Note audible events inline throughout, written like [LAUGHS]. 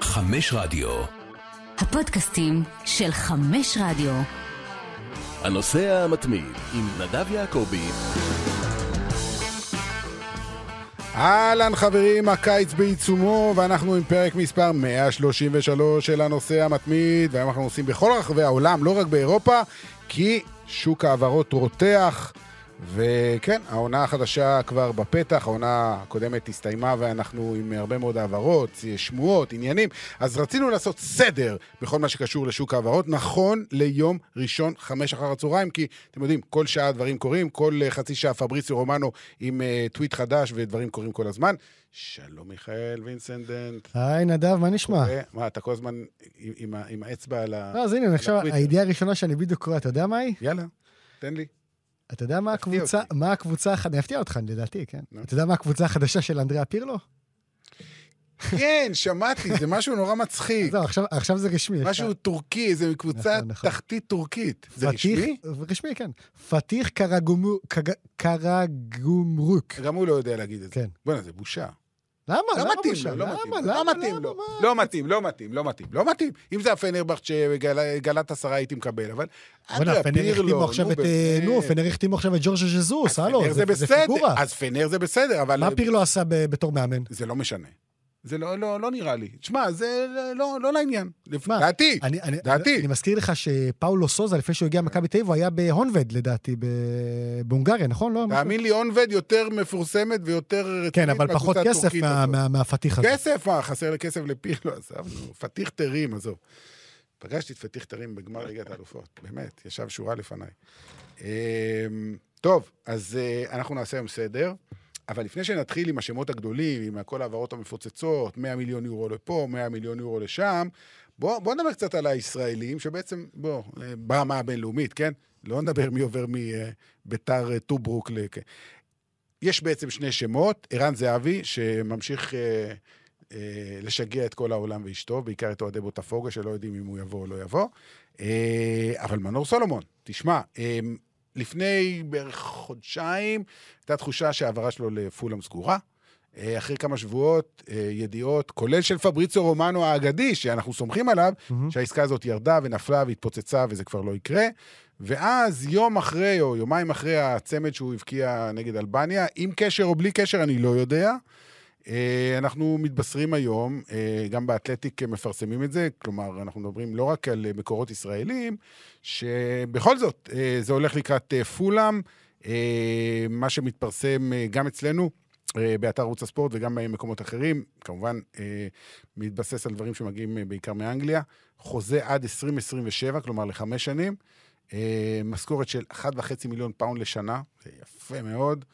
חמש רדיו. הפודקאסטים של חמש רדיו. הנוסע המתמיד עם נדב יעקבי. אהלן חברים, הקיץ בעיצומו, ואנחנו עם פרק מספר 133 של הנושא המתמיד, והיום אנחנו נוסעים בכל רחבי העולם, לא רק באירופה, כי שוק ההעברות רותח. וכן, העונה החדשה כבר בפתח, העונה הקודמת הסתיימה ואנחנו עם הרבה מאוד העברות, שמועות, עניינים. אז רצינו לעשות סדר בכל מה שקשור לשוק ההעברות, נכון ליום ראשון, חמש אחר הצהריים, כי אתם יודעים, כל שעה דברים קורים, כל חצי שעה פבריציו רומנו עם uh, טוויט חדש ודברים קורים כל הזמן. שלום מיכאל וינסנדנט. היי נדב, מה נשמע? מה, אתה כל הזמן עם, עם, עם האצבע על ה... לא, אז הנה, עכשיו, הידיעה הראשונה שאני בדיוק קורא, אתה יודע מה היא? יאללה, תן לי. אתה יודע מה הקבוצה, מה הקבוצה, אני אפתיע אותך, לדעתי, כן. אתה יודע מה הקבוצה החדשה של אנדריאה פירלו? כן, שמעתי, זה משהו נורא מצחיק. זהו, עכשיו זה רשמי. משהו טורקי, זה קבוצה נכון, נכון. תחתית טורקית. זה רשמי? רשמי, כן. פתיח קרגומרוק. גם הוא לא יודע להגיד את זה. כן. בוא'נה, זה בושה. למה? לא מתאים לו, לא מתאים, לא מתאים לו. לא מתאים, לא מתאים, לא מתאים, לא מתאים. אם זה הפנרבכט שגלת עשרה הייתי מקבל, אבל אנדריה פירלו, עכשיו את... נו, פנר החתימו עכשיו את ג'ורג'ה ז'זוס, הלו, זה פיגורה. אז פנר זה בסדר, אבל... מה פירלו עשה בתור מאמן? זה לא משנה. זה לא, לא, לא נראה לי. תשמע, זה לא, לא לעניין. מה? דעתי, אני, אני, דעתי. אני מזכיר לך שפאולו סוזה, לפני שהוא הגיע למכבי תל אביב, הוא היה בהונבד, לדעתי, בהונגריה, נכון? לא? תאמין לי, הונבד יותר מפורסמת ויותר רצינית כן, אבל פחות כסף מה, מה, מהפתיח הזה. כסף? מה, חסר לי כסף לפירלו, עזבנו. פתיח טרים, עזוב. פגשתי את פתיח טרים בגמר ליגת האלופות, באמת, ישב שורה לפניי. אמ, טוב, אז אה, אנחנו נעשה היום סדר. אבל לפני שנתחיל עם השמות הגדולים, עם כל ההעברות המפוצצות, 100 מיליון יורו לפה, 100 מיליון יורו לשם, בואו בוא נדבר קצת על הישראלים, שבעצם, בואו, ברמה הבינלאומית, כן? לא נדבר מי עובר מביתר אה, טוברוק ל... כן. יש בעצם שני שמות, ערן זהבי, שממשיך אה, אה, לשגע את כל העולם ואשתו, בעיקר את אוהדי בוטפוגה, שלא יודעים אם הוא יבוא או לא יבוא. אה, אבל מנור סולומון, תשמע, אה, לפני בערך חודשיים, הייתה תחושה שההעברה שלו לפולאם סגורה. אה, אחרי כמה שבועות, אה, ידיעות, כולל של פבריצו רומנו האגדי, שאנחנו סומכים עליו, mm-hmm. שהעסקה הזאת ירדה ונפלה והתפוצצה וזה כבר לא יקרה. ואז יום אחרי, או יומיים אחרי הצמד שהוא הבקיע נגד אלבניה, עם קשר או בלי קשר, אני לא יודע. אה, אנחנו מתבשרים היום, אה, גם באתלטיק מפרסמים את זה, כלומר, אנחנו מדברים לא רק על מקורות ישראלים, שבכל זאת, אה, זה הולך לקראת פולאם, מה שמתפרסם גם אצלנו. באתר ערוץ הספורט וגם במקומות אחרים, כמובן מתבסס על דברים שמגיעים בעיקר מאנגליה. חוזה עד 2027, כלומר לחמש שנים. משכורת של 1.5 מיליון פאונד לשנה, זה יפה מאוד.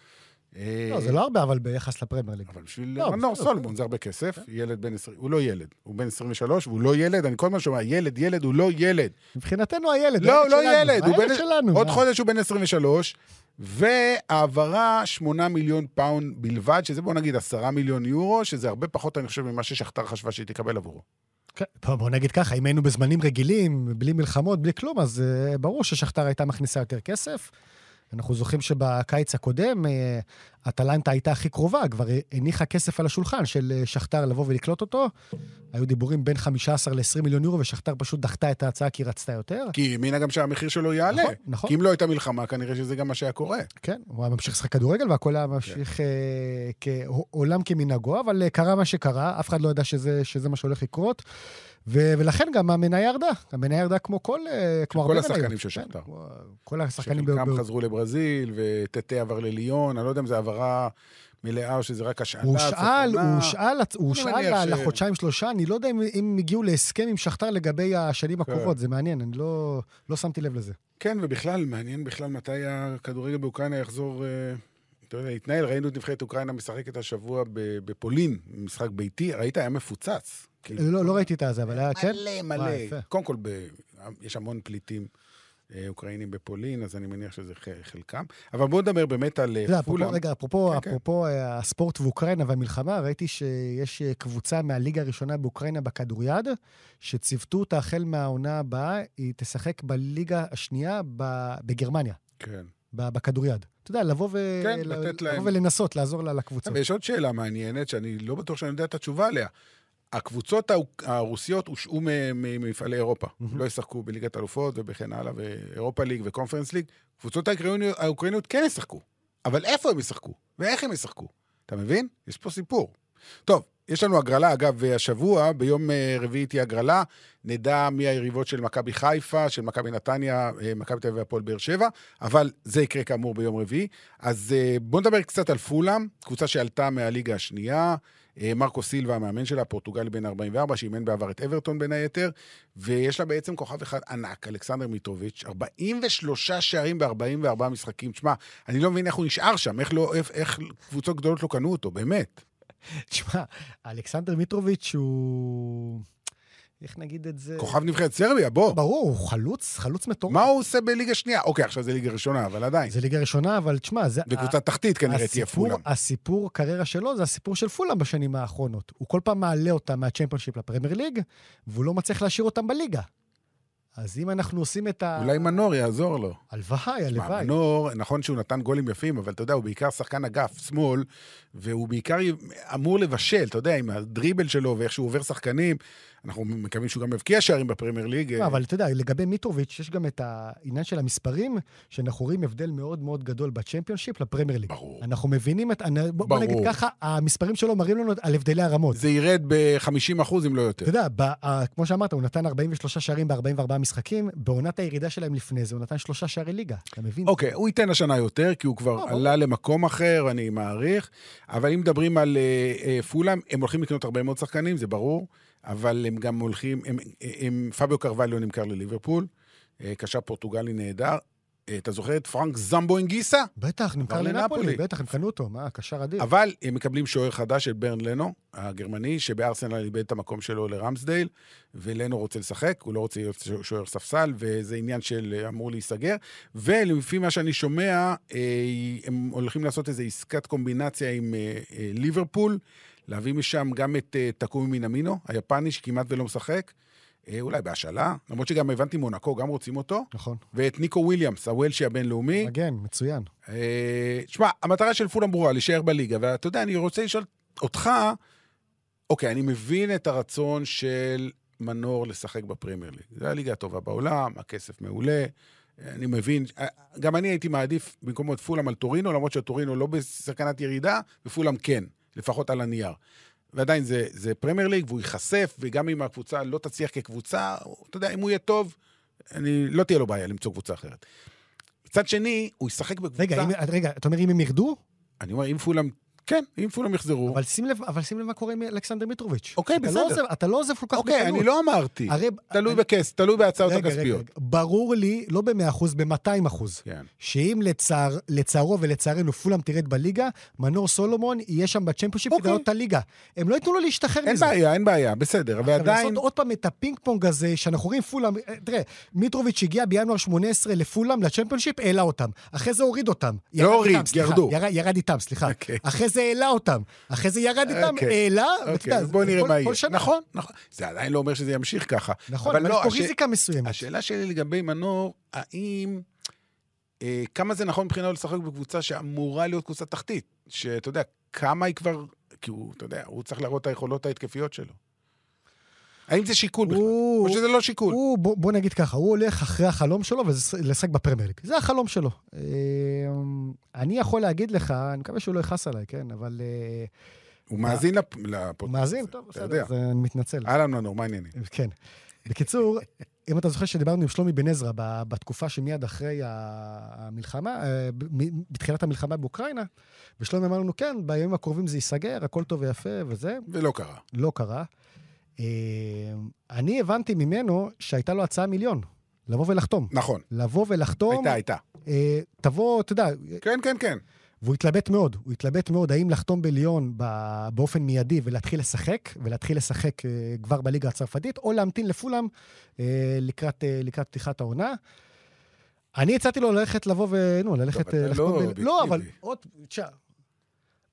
לא, זה לא הרבה, אבל ביחס לפרמייר ליג. אבל בשביל לא, מנור סולומון זה הרבה כסף. ילד בן 20, הוא לא ילד. הוא בן 23 והוא לא ילד, אני כל הזמן שומע, ילד, ילד, הוא לא ילד. מבחינתנו הילד, לא, לא ילד. הילד שלנו. עוד חודש הוא בן 23, והעברה 8 מיליון פאונד בלבד, שזה בוא נגיד 10 מיליון יורו, שזה הרבה פחות, אני חושב, ממה ששכתר חשבה שהיא תקבל עבורו. כן, בוא נגיד ככה, אם היינו בזמנים רגילים, בלי מלחמות, בלי כלום, אז אה, ברור ששכתר הייתה מכניסה יותר כסף. אנחנו זוכרים שבקיץ הקודם, אה, אטלנטה הייתה הכי קרובה, כבר הניחה כסף על השולחן של אה, שכתר לבוא ולקלוט אותו. היו דיבורים בין 15 ל-20 מיליון יורו, ושכתר פשוט דחתה את ההצעה כי היא רצתה יותר. כי היא האמינה גם שהמחיר שלו יעלה. נכון, נכון. כי אם לא הייתה מלחמה, כנראה שזה גם מה שהיה קורה. כן, הוא היה ממשיך לשחק כדורגל, והכל היה ממשיך כן. אה, כעולם כמנהגו, אבל אה, קרה מה שקרה, אף אחד לא ידע שזה, שזה מה שהולך לקרות. ו- ולכן גם המניה ירדה. המניה ירדה כמו כל... כמו כל השחקנים של שכתר. כן, כל השחקנים... שחלקם חזרו לברזיל, וטטה עבר לליון, אני לא יודע אם זו העברה מלאה או שזה רק השאלה. הוא שאל, הוא שאל, הוא שאל לחודשיים שלושה, אני לא יודע אם הם הגיעו להסכם עם שכתר לגבי השנים כן. הקרובות, זה מעניין, אני לא, לא שמתי לב לזה. כן, ובכלל, מעניין בכלל מתי הכדורגל באוקראינה יחזור... אה, אתה יודע, להתנהל, ראינו את נבחרת אוקראינה משחקת השבוע בפולין, משחק ביתי, ראית? היה מפוצץ. לא, לא ראיתי את זה, אבל היה, כן? מלא, מלא. קודם כל, יש המון פליטים. אה, אוקראינים בפולין, אז אני מניח שזה חלקם. אבל בואו נדבר באמת על אה, פולה. רגע, אפרופו, כן, כן. אפרופו כן. הספורט ואוקראינה והמלחמה, ראיתי שיש קבוצה מהליגה הראשונה באוקראינה בכדוריד, שציוותו אותה החל מהעונה הבאה, היא תשחק בליגה השנייה בגרמניה. כן. בכדוריד. אתה יודע, לבוא, ו... כן, לתת להם. לבוא ולנסות, לעזור לה לקבוצה. ויש עוד שאלה מעניינת, שאני לא בטוח שאני יודע את התשובה עליה. הקבוצות הרוסיות הושעו ממפעלי אירופה. לא ישחקו בליגת אלופות וכן הלאה, ואירופה ליג וקונפרנס ליג. קבוצות האוקראיניות- האוקראיניות כן ישחקו. אבל איפה הם ישחקו? ואיך הם ישחקו? אתה מבין? יש פה סיפור. טוב, יש לנו הגרלה, אגב, השבוע, ביום אה, רביעי תהיה הגרלה, נדע מי היריבות של מכבי חיפה, של מכבי נתניה, אה, מכבי תל אביב והפועל באר שבע, אבל זה יקרה כאמור ביום רביעי. אז אה, בואו נדבר קצת על פולאם, קבוצה שעלתה מהליגה השנייה. אה, מרקו סילבה, המאמן שלה, פורטוגלי בן 44, שאימן בעבר את אברטון בין היתר, ויש לה בעצם כוכב אחד ענק, אלכסנדר מיטרוביץ', 43 שערים ב-44 משחקים. תשמע, אני לא מבין איך הוא נשאר שם, איך, לא, איך, איך קבוצות גדולות לא קנו אותו, באמת. תשמע, אלכסנדר מיטרוביץ' הוא... איך נגיד את זה? כוכב נבחרת סרביה, בוא. ברור, הוא חלוץ, חלוץ מטורף. מה הוא עושה בליגה שנייה? אוקיי, עכשיו זה ליגה ראשונה, אבל עדיין. זה ליגה ראשונה, אבל תשמע, זה... וקבוצה תחתית כנראה תהיה פולאם. הסיפור קריירה שלו זה הסיפור של פולאם בשנים האחרונות. הוא כל פעם מעלה אותם מהצ'מפיונשיפ לפרמייר ליג, והוא לא מצליח להשאיר אותם בליגה. אז אם אנחנו עושים את ה... אולי מנור יעזור לו. הלוואי, הלוואי. מנור, נכון שהוא נתן גולים יפים, אבל אתה יודע, הוא בעיקר שחקן אגף, שמאל, והוא בעיקר אמור לבשל, אתה יודע, עם הדריבל שלו ואיך שהוא עובר שחקנים. אנחנו מקווים שהוא גם יבקיע שערים בפרמייר ליג. לא, אבל אתה יודע, לגבי מיטרוביץ', יש גם את העניין של המספרים, שאנחנו רואים הבדל מאוד מאוד גדול בצ'מפיונשיפ לפרמייר ליג. ברור. אנחנו מבינים את... אני- בוא ברור. נגיד ככה, המספרים שלו מראים לנו על הבדלי הרמות. זה ירד ב-50 אחוז, אם לא יותר. אתה יודע, כמו שאמרת, הוא נתן 43 שערים ב-44 משחקים, בעונת הירידה שלהם לפני זה, הוא נתן שלושה שערי ליגה. אתה מבין? אוקיי, הוא ייתן השנה יותר, כי הוא כבר לא, עלה למקום אחר, אני מעריך. אבל אם מדברים על אה, אה, פולאם, הם הולכים לקנות הרבה מאוד שחקנים, זה ברור, אבל הם גם הולכים, הם, הם, פביו קרווליו נמכר לליברפול, אה, קשר פורטוגלי נהדר. אה, אתה זוכר את פרנק זמבו אנגיסה? בטח, נמכר לנפולי. בטח, הם קנו אותו, מה, קשר אדיר. אבל הם מקבלים שוער חדש של ברן לנו, הגרמני, שבארסנל איבד את המקום שלו לרמסדייל, ולנו רוצה לשחק, הוא לא רוצה להיות שוער ספסל, וזה עניין של אה, אמור להיסגר. ולפי מה שאני שומע, הם הולכים לעשות איזו עסקת קומבינציה עם ליברפול, להביא משם גם את אה, טקומי מינמינו, היפני, שכמעט ולא משחק, אה, אולי בהשאלה, למרות שגם הבנתי מונקו, גם רוצים אותו, נכון. ואת ניקו וויליאמס, הוולשי הבינלאומי. מגן, מצוין. אה, תשמע, המטרה של פולאם ברורה, להישאר בליגה, ואתה יודע, אני רוצה לשאול אותך, אוקיי, אני מבין את הרצון של מנור לשחק בפרמייר ליג. זו הליגה הטובה בעולם, הכסף מעולה. אני מבין, אה, גם אני הייתי מעדיף במקומו את פולאם על טורינו, למרות שטורינו לא בסכנת ירידה, ופולאם כן, לפחות על הנייר. ועדיין זה, זה פרמייר ליג, והוא ייחשף, וגם אם הקבוצה לא תצליח כקבוצה, אתה יודע, אם הוא יהיה טוב, אני, לא תהיה לו בעיה למצוא קבוצה אחרת. מצד שני, הוא ישחק בקבוצה... רגע, אם- רגע, אתה אומר אם הם ירדו? אני אומר, אם פולאם, כן, אם פולאם יחזרו. אבל שים לב, אבל שים לב מה קורה עם אלכסנדר מיטרוביץ'. אוקיי, אתה בסדר. לא עוזב, אתה לא עוזב כל כך אוקיי, אני לא אמרתי. הרי... תלוי אני- בכס, תלוי בהצעות רגע, רגע, הכספיות. רגע. ברור לי, לא ב-100%, ב-200%, כן. שאם לצער, לצערו ולצערנו פולאם תרד בליגה, מנור סולומון יהיה שם ב Championship כדי אוקיי. לעלות את הליגה. הם לא ייתנו לו להשתחרר אין מזה. בעיה, אין בעיה, בסדר. ועדיין, לעשות עוד פעם את הפינג פונג הזה, שאנחנו רואים פולאם, אה, תראה, מיטרוביץ' הגיע בינואר 18 לפולאם, לצ'מפיונשיפ, העלה אותם. אחרי זה הוריד אותם. ירד לא הוריד. ירדו. ירד, ירד איתם, סליחה. אוקיי. אחרי זה העלה אותם. אחרי זה ירד איתם, אוקיי. העלה, ואתה אוקיי, יודע, אז בוא נראה מה יהיה. נכון, נכון. זה עדיין לא אומר שזה ימשיך ככה. נכון, אבל יש לא, פה הש- ריזיקה מסוימת. השאלה שלי לגבי מנור, האם... אה, כמה זה נכון מבחינה לשחק בקבוצה שאמורה להיות קבוצה תחתית? שאתה יודע, כמה היא כבר... כי הוא, אתה יודע, הוא צריך להראות את היכולות ההתקפיות שלו. האם זה שיקול בכלל? או שזה לא שיקול? הוא, בוא, בוא נגיד ככה, הוא הולך אחרי החלום שלו וזה לשחק בפרמייר ליג. זה החלום שלו. אה, אני יכול להגיד לך, אני מקווה שהוא לא יכעס עליי, כן? אבל אה, הוא מאזין לפ- לפודקאסט. הוא מאזין, טוב, בסדר. אז אני מתנצל. אהלן מנור, מה העניינים? כן. בקיצור, אם אתה זוכר שדיברנו עם שלומי בן עזרא בתקופה שמיד אחרי המלחמה, אה, בתחילת המלחמה באוקראינה, ושלומי אמר לנו, כן, בימים הקרובים זה ייסגר, הכל טוב ויפה וזה, ולא קרה. לא קרה. אה, אני הבנתי ממנו שהייתה לו הצעה מיליון, לבוא ולחתום. נכון, לבוא ולחתום, הייתה, הייתה. אה, תבוא, אתה יודע, כן, כן, כן. והוא התלבט מאוד, הוא התלבט מאוד האם לחתום בליון באופן מיידי ולהתחיל לשחק, ולהתחיל לשחק אה, כבר בליגה הצרפתית, או להמתין לפולאם אה, לקראת, אה, לקראת פתיחת העונה. אני הצעתי לו ללכת לבוא ו... נו, ללכת... אה, לא ב- לא, אבל. עוד...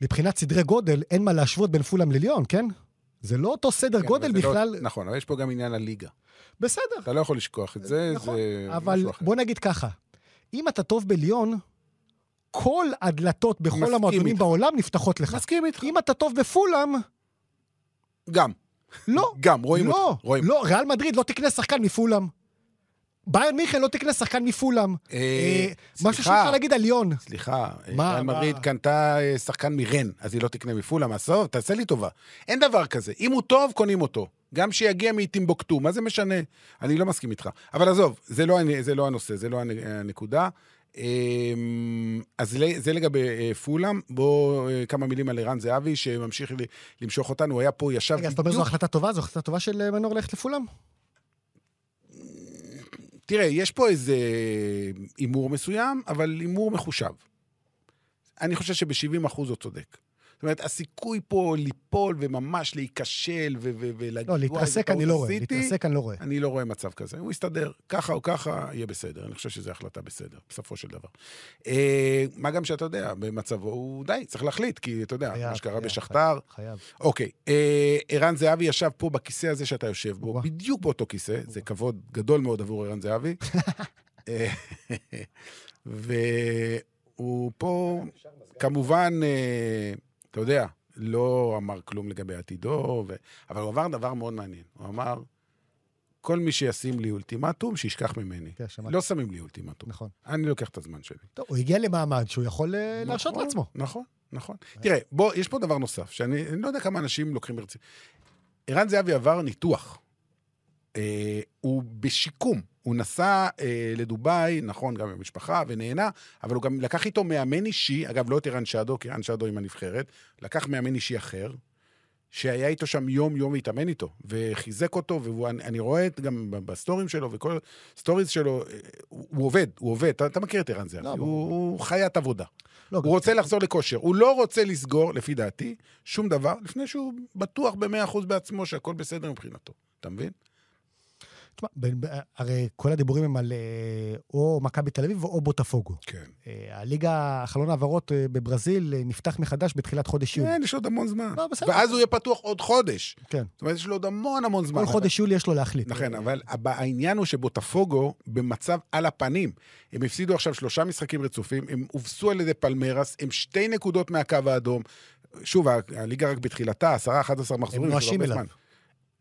מבחינת סדרי גודל, אין מה להשוות בין פולאם לליון, כן? זה לא אותו סדר כן, גודל לא- בכלל. נכון, אבל יש פה גם עניין הליגה. בסדר. אתה לא יכול לשכוח את זה, נכון, זה אבל. בוא נגיד ככה, אם אתה טוב בליון, כל הדלתות בכל המועדונים איתך. בעולם נפתחות לך. מסכים איתך. אם אתה טוב בפולאם, גם. לא. גם, רואים לא, אותך. רואים. לא, ריאל מדריד לא תקנה שחקן מפולאם. ביירן מיכן לא תקנה שחקן מפולאם. אה, אה, משהו. שאפשר להגיד על ליון. סליחה, מה, ריאל? מדריד קנתה אה, שחקן מרן, אז היא לא תקנה מפולה, עזוב, תעשה לי טובה. אין דבר כזה. אם הוא טוב, קונים אותו. גם שיגיע מטימבוקטו, מה זה משנה? אני לא מסכים איתך. אבל עזוב, זה לא, זה לא הנושא, זה לא הנ- הנקודה. אמ, אז זה- לגבי אה, פולאם. בואו אה, כמה מילים על ערן זהבי, שממשיך למשוך אותנו. הוא היה פה, ישב רגע, אז אתה אומר זו החלטה טובה? זו החלטה טובה של אה, מנור ללכת לפולאם? תראה, יש פה איזה הימור מסוים, אבל הימור מחושב. אני חושב שב-70 אחוז הוא צודק. זאת אומרת, הסיכוי פה ליפול וממש להיכשל ולהגיד, לא, "וואי, איזה להתרסק אני לא רואה. עשיתי", להתרסק אני לא רואה. אני לא רואה מצב כזה. הוא יסתדר, ככה או ככה, יהיה בסדר. אני חושב שזו החלטה בסדר, בסופו של דבר. אה, מה גם שאתה יודע, במצבו הוא די, צריך להחליט, כי אתה יודע, מה שקרה בשכתר. חייב. אוקיי, אה, ערן זהבי ישב פה בכיסא הזה שאתה יושב בו. בדיוק באותו כיסא, זה כבוד גדול מאוד עבור ערן זהבי. [LAUGHS] אה, והוא פה, כמובן, אתה יודע, לא אמר כלום לגבי עתידו, ו... אבל הוא אמר דבר מאוד מעניין. הוא אמר, כל מי שישים לי אולטימטום, שישכח ממני. כן, שמעתי. לא שמים לי אולטימטום. נכון. אני לוקח את הזמן שלי. טוב, הוא הגיע למעמד שהוא יכול אה, להרשות נכון, לעצמו. נכון, נכון. תראה, בוא, יש פה דבר נוסף, שאני אני לא יודע כמה אנשים לוקחים ברצינות. ערן זהבי עבר ניתוח. אה, הוא בשיקום. הוא נסע אה, לדובאי, נכון, גם עם המשפחה, ונהנה, אבל הוא גם לקח איתו מאמן אישי, אגב, לא את ערן שדו, כי ערן שדו עם הנבחרת, לקח מאמן אישי אחר, שהיה איתו שם יום-יום והתאמן איתו, וחיזק אותו, ואני רואה את, גם בסטוריז שלו וכל סטוריז שלו, אה, הוא, הוא עובד, הוא עובד. אתה, אתה מכיר את ערן זהבי, לא, הוא, ברור. הוא חיית עבודה. לא, הוא רוצה לחזור לכושר. הוא לא רוצה לסגור, לפי דעתי, שום דבר, לפני שהוא בטוח ב-100% בעצמו שהכל בסדר מבחינתו. אתה מבין? תשמע, הרי כל הדיבורים הם על אה, או מכבי תל אביב או בוטפוגו. כן. אה, הליגה, חלון העברות אה, בברזיל נפתח מחדש בתחילת חודש יולי. כן, יש עוד המון זמן. לא, בסדר. ואז הוא יהיה פתוח עוד חודש. כן. זאת אומרת, יש לו עוד המון המון זמן. כל חודש יולי יש לו להחליט. נכון, אבל העניין הוא שבוטפוגו במצב על הפנים. הם הפסידו עכשיו שלושה משחקים רצופים, הם הובסו על ידי פלמרס, הם שתי נקודות מהקו האדום. שוב, הליגה רק בתחילתה, 10-11 מחזורים. הם עוד נואשים אליו.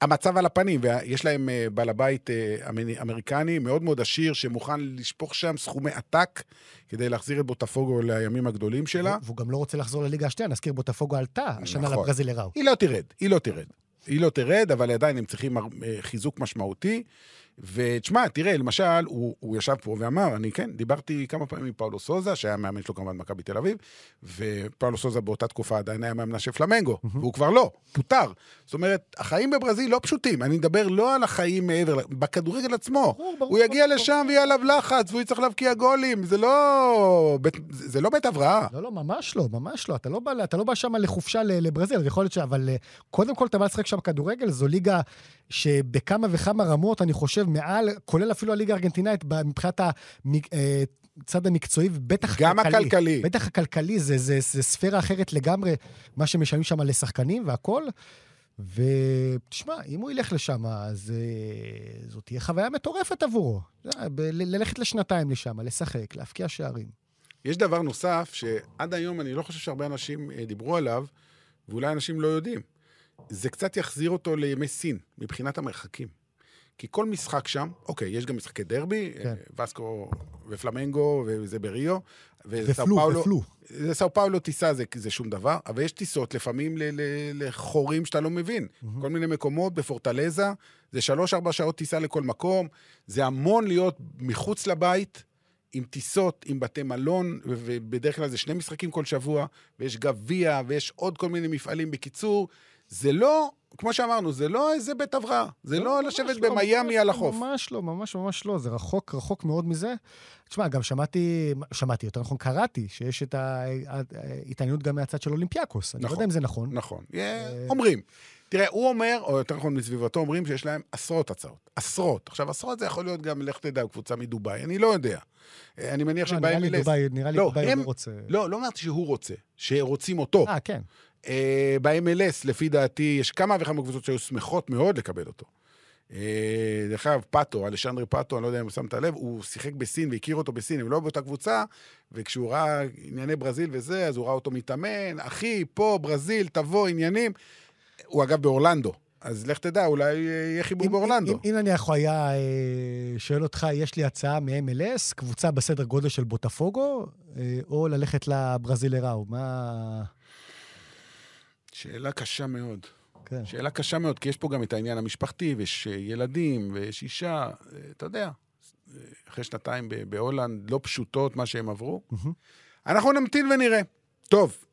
המצב על הפנים, ויש להם אה, בעל הבית אה, אמריקני מאוד מאוד עשיר, שמוכן לשפוך שם סכומי עתק כדי להחזיר את בוטפוגו לימים הגדולים שלה. והוא גם לא רוצה לחזור לליגה השנייה, נזכיר, בוטפוגו עלתה השנה נכון. לברזיל לראו. היא לא תרד, היא לא תרד. היא לא תרד, אבל עדיין הם צריכים אה, חיזוק משמעותי. ותשמע, תראה, למשל, הוא, הוא ישב פה ואמר, אני כן, דיברתי כמה פעמים עם פאולו סוזה, שהיה מאמן שלו כמובן במכבי תל אביב, ופאולו סוזה באותה תקופה עדיין היה מאמנה של פלמנגו, והוא כבר לא, פוטר. זאת אומרת, החיים בברזיל לא פשוטים. אני מדבר לא על החיים מעבר, בכדורגל עצמו. ברור, ברור, הוא יגיע ברור. לשם ויהיה עליו לחץ, והוא יצטרך להבקיע גולים. זה לא בית, זה לא בית הבראה. לא, לא, ממש לא, ממש לא. אתה לא בא, אתה לא בא שם לחופשה לברזיל, יכול להיות ש... אבל אה, קודם כל אתה בא לשחק שם כדורגל, זו ליגה שבכמה וכמה רמות, אני חושב, מעל, כולל אפילו הליגה הארגנטינאית, מבחינת הצד המקצועי, ובטח גם הכלכלי. בטח הכלכלי, זה, זה, זה ספירה אחרת לגמרי, מה שמשלמים שם לשחקנים והכול. ותשמע, אם הוא ילך לשם, אז אה, זאת תהיה חוויה מטורפת עבורו. אה, ללכת לשנתיים לשם, לשחק, להבקיע שערים. יש דבר נוסף שעד היום אני לא חושב שהרבה אנשים אה, דיברו עליו, ואולי אנשים לא יודעים. זה קצת יחזיר אותו לימי סין, מבחינת המרחקים. כי כל משחק שם, אוקיי, יש גם משחקי דרבי, כן. כן. וסקו ופלמנגו, וזה בריו, וסאו ופלו, פאולו. ופלו. זה סאו פאולו טיסה זה, זה שום דבר, אבל יש טיסות לפעמים ל, ל, לחורים שאתה לא מבין. Mm-hmm. כל מיני מקומות, בפורטלזה, זה שלוש-ארבע שעות טיסה לכל מקום, זה המון להיות מחוץ לבית, עם טיסות, עם בתי מלון, ובדרך כלל זה שני משחקים כל שבוע, ויש גביע, ויש עוד כל מיני מפעלים. בקיצור, זה לא, כמו שאמרנו, זה לא איזה בית הבראה. זה לא, ממש לשבת לא, במיאמי ממש על לא, החוף. ממש לא, ממש ממש לא, זה רחוק, רחוק מאוד מזה. תשמע, גם שמעתי, שמעתי, יותר נכון, קראתי, שיש את ההתעניינות גם מהצד של אולימפיאקוס. אני לא נכון. יודע אם זה נכון. נכון. אומרים. תראה, הוא אומר, או יותר נכון מסביבתו אומרים שיש להם עשרות הצעות. עשרות. עכשיו, עשרות זה יכול להיות גם, לך תדע, קבוצה מדובאי, אני לא יודע. אה, אני מניח לא, נראה לי. דובאי, נראה לי לא, דובאי לא רוצה. לא, לא אמרתי שהוא רוצה, שרוצים אותו. אה, כן. אה, ב-MLS, לפי דעתי, יש כמה וכמה קבוצות שהיו שמחות מאוד לקבל אותו. אה, דרך אגב, פאטו, אלשנדרי פאטו, אני לא יודע אם שמת לב, הוא שיחק בסין והכיר אותו בסין, הם לא באותה קבוצה, וכשהוא ראה ענייני ברזיל וזה, אז הוא ראה אותו מתאמן, אחי, פה, ברזיל, תבוא, עניינים. הוא אגב באורלנדו. אז לך תדע, אולי אה, יהיה חיבור אם- באורלנדו. אם- אם נניח הוא היה אה, שואל אותך, יש לי הצעה מ-MLS, קבוצה בסדר גודל של בוטפוגו, אה, או ללכת לברזילראו, מה... שאלה קשה מאוד. כן. שאלה קשה מאוד, כי יש פה גם את העניין המשפחתי, ויש אה, ילדים, ויש אישה, אה, אתה יודע, אה, אחרי שנתיים בהולנד, לא פשוטות מה שהם עברו. מהמם. אנחנו נמתין ונראה. טוב,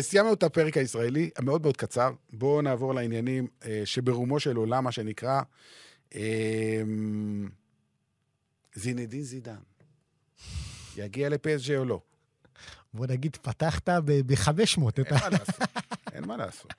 סיימנו את הפרק הישראלי, המאוד מאוד קצר. בואו נעבור לעניינים שברומו של עולם, מה שנקרא. אה, זינדין זידן. יגיע לפסג'ה או לא? בוא נגיד, פתחת ב-500 את אין ה... מה לעשות, אין מה לעשות.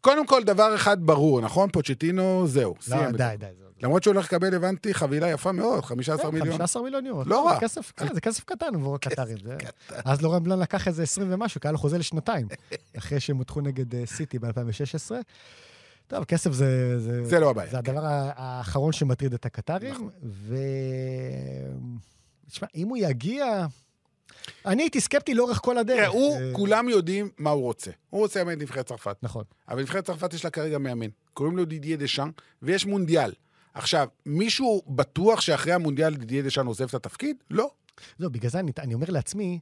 קודם כל, דבר אחד ברור, נכון? פוצ'טינו, זהו, סיים. לא, את זה. די, די. זה- למרות שהוא הולך לקבל, הבנתי, חבילה יפה מאוד, 15 כן, מיליון. 15 מיליון יורו. לא רע. כן, זה כסף קטן עבור הקטרים. זה- אז לורן בלן לקח איזה 20 ומשהו, כי היה לו חוזה לשנתיים, [LAUGHS] אחרי שהם הותחו נגד אה, סיטי ב-2016. טוב, כסף זה... זה לא הבעיה. זה הדבר ה- האחרון שמטריד את הקטרים, נכון. ו... תשמע, אם הוא יגיע... אני הייתי סקפטי לאורך כל הדרך. תראה, הוא, אה, כולם יודעים מה הוא רוצה. הוא רוצה לאמן את נבחרת צרפת. נכון. אבל נבחרת צרפת יש לה כרגע מאמן. קוראים לו דידיה דשאן, ויש מונדיאל. עכשיו, מישהו בטוח שאחרי המונדיאל דידיה דשאן עוזב את התפקיד? לא. לא, בגלל זה אני, אני אומר לעצמי,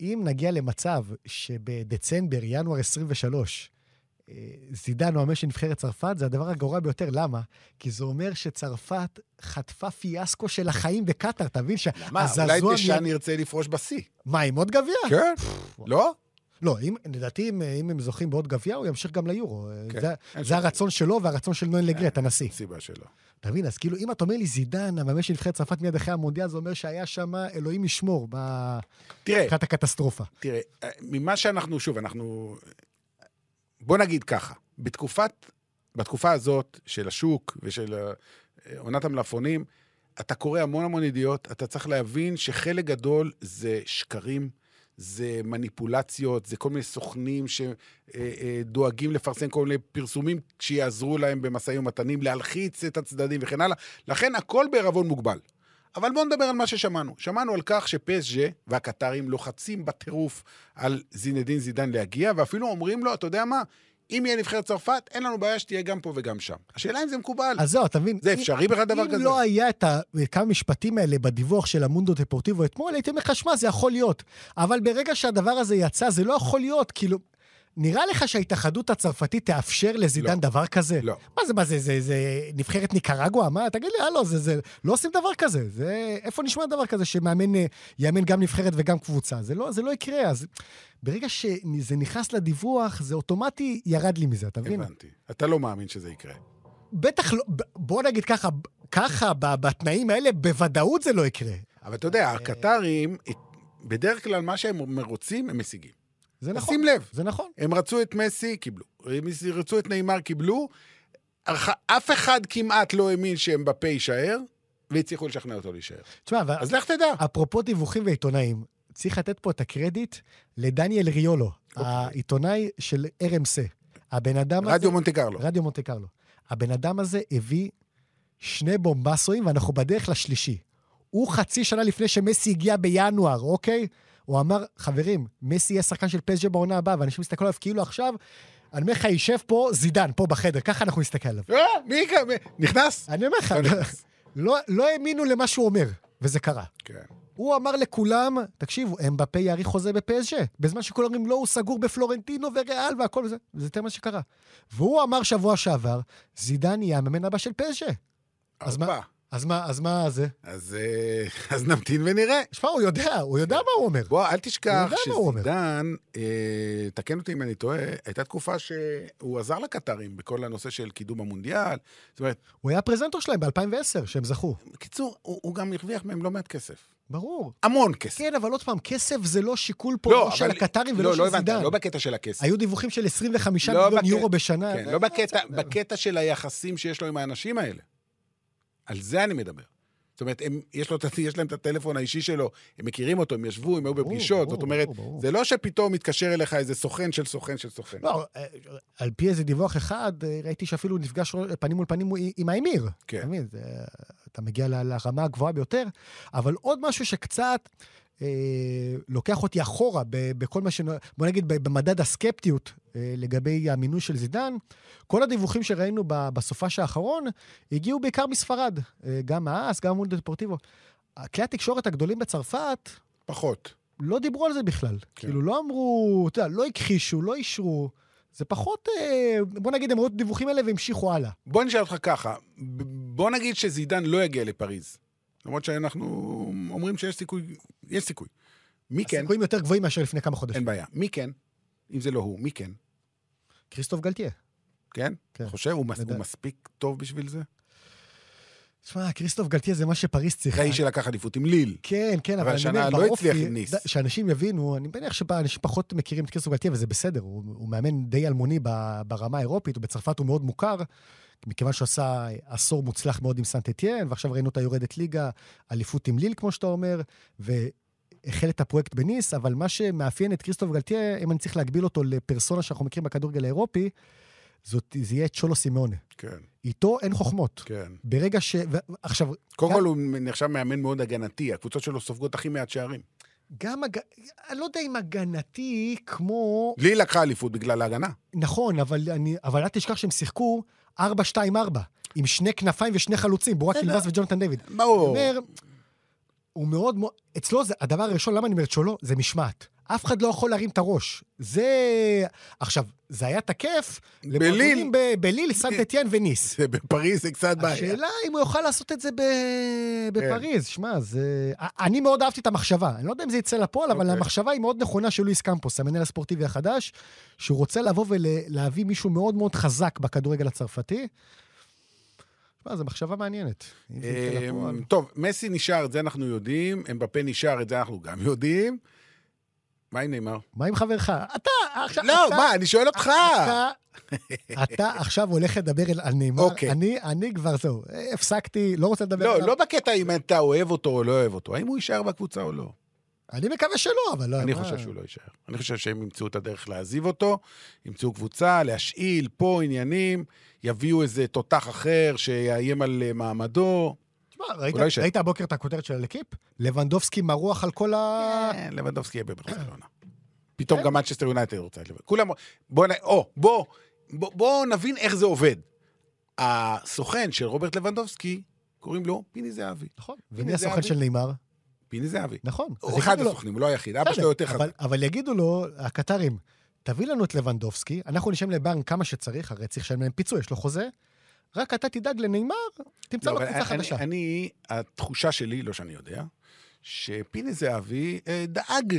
אם נגיע למצב שבדצמבר, ינואר 23, אה, זידן הוא המאמן של נבחרת צרפת, זה הדבר הגרוע ביותר. למה? כי זה אומר שצרפת חטפה פיאסקו של החיים בקטאר, אתה מבין? מה, שהזעזוע אולי דשאן ירצה לפרוש בשיא. מה, עם עוד גביע? כן? לא? לא, אם, לדעתי, אם, אם הם זוכים בעוד גביע, הוא ימשיך גם ליורו. כן, זה, זה הרצון שלו והרצון של נוין לגרט, הנשיא. סיבה שלא. אתה מבין? אז כאילו, אם אתה אומר לי זידן, המאמן של נבחרת צרפת מיד אחרי המונדיאל, זה אומר שהיה שם, אלוהים ישמור, מבחינת הקטסטרופה. תראה, אה, ממה שאנחנו, שוב, אנחנו... בוא נגיד ככה, בתקופת, בתקופה הזאת של השוק ושל אה, עונת המלפפונים, אתה קורא המון המון ידיעות, אתה צריך להבין שחלק גדול זה שקרים, זה מניפולציות, זה כל מיני סוכנים שדואגים לפרסם כל מיני פרסומים שיעזרו להם במשאים ומתנים, להלחיץ את הצדדים וכן הלאה. לכן הכל בערבון מוגבל. אבל בואו נדבר על מה ששמענו. שמענו על כך שפסג'ה והקטרים לוחצים בטירוף על זינדין זידן להגיע, ואפילו אומרים לו, אתה יודע מה, אם יהיה נבחרת צרפת, אין לנו בעיה שתהיה גם פה וגם שם. השאלה אם זה מקובל. אז זהו, אתה מבין? זה אם- אפשרי בכלל דבר אם כזה? לא היה את כמה משפטים האלה בדיווח של המונדו דפורטיבו אתמול, הייתי אומר לך, שמע, זה יכול להיות. אבל ברגע שהדבר הזה יצא, זה לא יכול להיות. כאילו, נראה לך שההתאחדות הצרפתית תאפשר לזידן לא. דבר כזה? לא. מה זה, מה זה, זה, זה נבחרת ניקרגואה? מה, תגיד לי, הלו, זה, זה, לא עושים דבר כזה. זה, איפה נשמע דבר כזה שמאמן אה, יאמן גם נבחרת וגם קבוצה? זה לא, זה לא יקרה. אז ברגע שזה נכנס לדיווח, זה אוטומטי ירד לי מזה, אתה מבין? הבנתי. אתה לא מאמין שזה יקרה. בטח לא, בוא נגיד ככה, ככה, ב- בתנאים האלה, בוודאות זה לא יקרה. אבל אתה יודע, הקטרים, בדרך כלל מה שהם רוצים, הם משיגים. זה נכון. שים לב, זה נכון. הם רצו את מסי, קיבלו. הם רצו את נאמר, קיבלו. אף אחד כמעט לא האמין שהם בפה יישאר, והצליחו לשכנע אותו להישאר. תשמע, אבל אז לך תדע. אפרופו דיווחים ועיתונאים, צריך לתת פה את הקרדיט לדניאל ריולו, אוקיי. העיתונאי של RMC. הבן אדם הזה... רדיו מונטה קרלו. רדיו מונטה קרלו. הבן אדם הזה הביא שני בומבסואים, ואנחנו בדרך לשלישי. הוא חצי שנה לפני שמסי הגיע בינואר, אוקיי? הוא אמר, חברים, מסי יהיה שחקן של פסג'ה בעונה הבאה, ואנשים מסתכלים עליו כאילו עכשיו, אני אומר לך, יישב פה זידן, פה בחדר, ככה אנחנו נסתכל עליו. אה, מי נכנס? אני אומר לך, לא. [LAUGHS] לא, לא האמינו למה שהוא אומר, וזה קרה. כן. הוא אמר לכולם, תקשיבו, אמבפה יאריך חוזה בפסג'ה, בזמן שכולם אומרים, לא, הוא סגור בפלורנטינו וריאל והכל וזה, וזה יותר מה שקרה. והוא אמר שבוע שעבר, זידן יהיה המאמן הבא של פסג'ה. אז מה. אז מה, אז מה זה? אז, אה, אז נמתין ונראה. שמע, הוא יודע, הוא יודע מה הוא אומר. בוא, אל תשכח. שזידן, אה, תקן אותי אם אני טועה, הייתה תקופה שהוא עזר לקטרים בכל הנושא של קידום המונדיאל. זאת אומרת, הוא היה הפרזנטור שלהם ב-2010, שהם זכו. בקיצור, הוא, הוא גם הרוויח מהם לא מעט כסף. ברור. המון כסף. כן, אבל עוד פעם, כסף זה לא שיקול פה לא, של הקטרים ולא לא, של לא זידן. לא בקטע של הכסף. היו דיווחים של 25 לא מיליון בקטע- יורו בשנה. כן, לא בקטע, בקטע של היחסים שיש לו עם האנשים האלה. על זה אני מדבר. זאת אומרת, הם, יש, לו, יש להם את הטלפון האישי שלו, הם מכירים אותו, הם ישבו, הם היו בפגישות. ברור, זאת אומרת, ברור, ברור. זה לא שפתאום מתקשר אליך איזה סוכן של סוכן של סוכן. לא, אה, על פי איזה דיווח אחד, אה, ראיתי שאפילו נפגש פנים מול פנים עם האמיר. כן. אתה מבין? זה- אתה מגיע לרמה הגבוהה ביותר. אבל עוד משהו שקצת אה, לוקח אותי אחורה ב- בכל מה ש... בוא נגיד, במדד הסקפטיות לגבי המינוי של זידן. כל הדיווחים שראינו בסופש האחרון הגיעו בעיקר מספרד, אה, גם מהאס, גם מול דפורטיבו. כלי התקשורת הגדולים בצרפת פחות. לא דיברו על זה בכלל. כן. כאילו, לא אמרו, אתה יודע, לא הכחישו, לא אישרו. זה פחות, אה, בוא נגיד, הם ראו את הדיווחים האלה והמשיכו הלאה. בוא נשאל אותך ככה, בוא נגיד שזידן לא יגיע לפריז. למרות שאנחנו אומרים שיש סיכוי, יש סיכוי. מי כן? הסיכויים יותר גבוהים מאשר לפני כמה חודשים. אין בעיה. מי כן? אם זה לא הוא, מי כן? כריסטוף גלטיה. כן? כן. חושב, הוא, מס. הוא מספיק טוב בשביל זה? תשמע, כריסטוף גלטיה זה מה שפריז צריכה. אחרי שלקח אליפות עם ליל. כן, כן, אבל אני אומר, לא הצליח עם ניס. שאנשים יבינו, אני מניח שאנשים פחות מכירים את כריסטוף גלטיה, וזה בסדר, הוא, הוא מאמן די אלמוני ברמה האירופית, ובצרפת הוא מאוד מוכר, מכיוון שהוא עשה עשור מוצלח מאוד עם סנט אתיין, ועכשיו ראינו אותה יורדת ליגה, אליפות עם ליל, כמו שאתה אומר, והחל את הפרויקט בניס, אבל מה שמאפיין את כריסטוף גלטיה, אם אני צריך להגביל אותו לפרסונה שאנחנו מכירים בכדורגל האירופי, זאת, זה יהיה צ'ולו סימאונה. כן, איתו אין חוכמות. כן. ברגע ש... עכשיו, קודם גם- כל הוא נחשב מאמן מאוד הגנתי, הקבוצות שלו סופגות הכי מעט שערים. גם, הג... אני לא יודע אם הגנתי כמו... ליל לקחה אליפות בגלל ההגנה. נכון, אבל, אני... אבל אל תשכח שהם שיחקו 4-2-4, עם שני כנפיים ושני חלוצים, בורק. אלבאס וג'ונתן דיוויד. ברור. אומר, הוא מאוד מאוד... אצלו זה, הדבר הראשון, למה אני אומר צ'ולו? זה משמעת. אף אחד לא יכול להרים את הראש. זה... עכשיו, זה היה תקף בליל. ב... בליל, סנט אתיין וניס. זה [LAUGHS] בפריז זה קצת בעיה. השאלה אם הוא יוכל לעשות את זה ב... בפריז. שמע, זה... אני מאוד אהבתי את המחשבה. אני לא יודע אם זה יצא לפועל, אבל אוקיי. המחשבה היא מאוד נכונה של לואיס קמפוס, המנהל הספורטיבי החדש, שהוא רוצה לבוא ולהביא מישהו מאוד מאוד חזק בכדורגל הצרפתי. שמע, זו מחשבה מעניינת. אמ, טוב, מסי נשאר, את זה אנחנו יודעים, אמבפה נשאר, את זה אנחנו גם יודעים. מה עם נאמר? מה עם חברך? אתה, עכשיו... לא, אתה- מה, אני שואל אותך. אתה, אתה עכשיו הולך לדבר על- נאמר. אוקיי. אני, אני כבר, זהו, הפסקתי, לא רוצה לדבר לא, עליו. לא בקטע אם אתה אוהב אותו או לא אוהב אותו, האם הוא יישאר בקבוצה או לא. אני מקווה שלא, אבל לא... אני מה- חושב שהוא לא יישאר. אני חושב שהם ימצאו את הדרך להעזיב אותו, ימצאו קבוצה, להשאיל פה עניינים, יביאו איזה תותח אחר שיאיים על אה, מעמדו. תשמע, ראית, הבוקר את הכותרת של הלקיפ? לבנדובסקי מרוח על כל ה... כן, לבנדובסקי יהיה בברצלונה. פתאום גם מנצ'סטר יונייטד רוצה את לבנדובסקי. כולם... בוא, נ- או, בוא, בוא, בוא נבין איך זה עובד. הסוכן של רוברט לבנדובסקי, קוראים לו פיני זהבי. נכון. ומי הסוכן. של נאמר? פיני זהבי. נכון. הוא אחד הסוכנים, הוא לא היחיד. אבא שלו יותר חזק. אבל יגידו לו, הקטרים, תביא לנו את לבנדובסקי, אנחנו נשלם לבנק כמה שצריך, הרי צריך לשלם להם פיצוי, יש לו חוזה, רק אתה תדאג לנאמר, תמצא לא, לו קבוצה חדשה. אני, התחושה שלי, לא שאני יודע, שפיני זהבי אה, דאג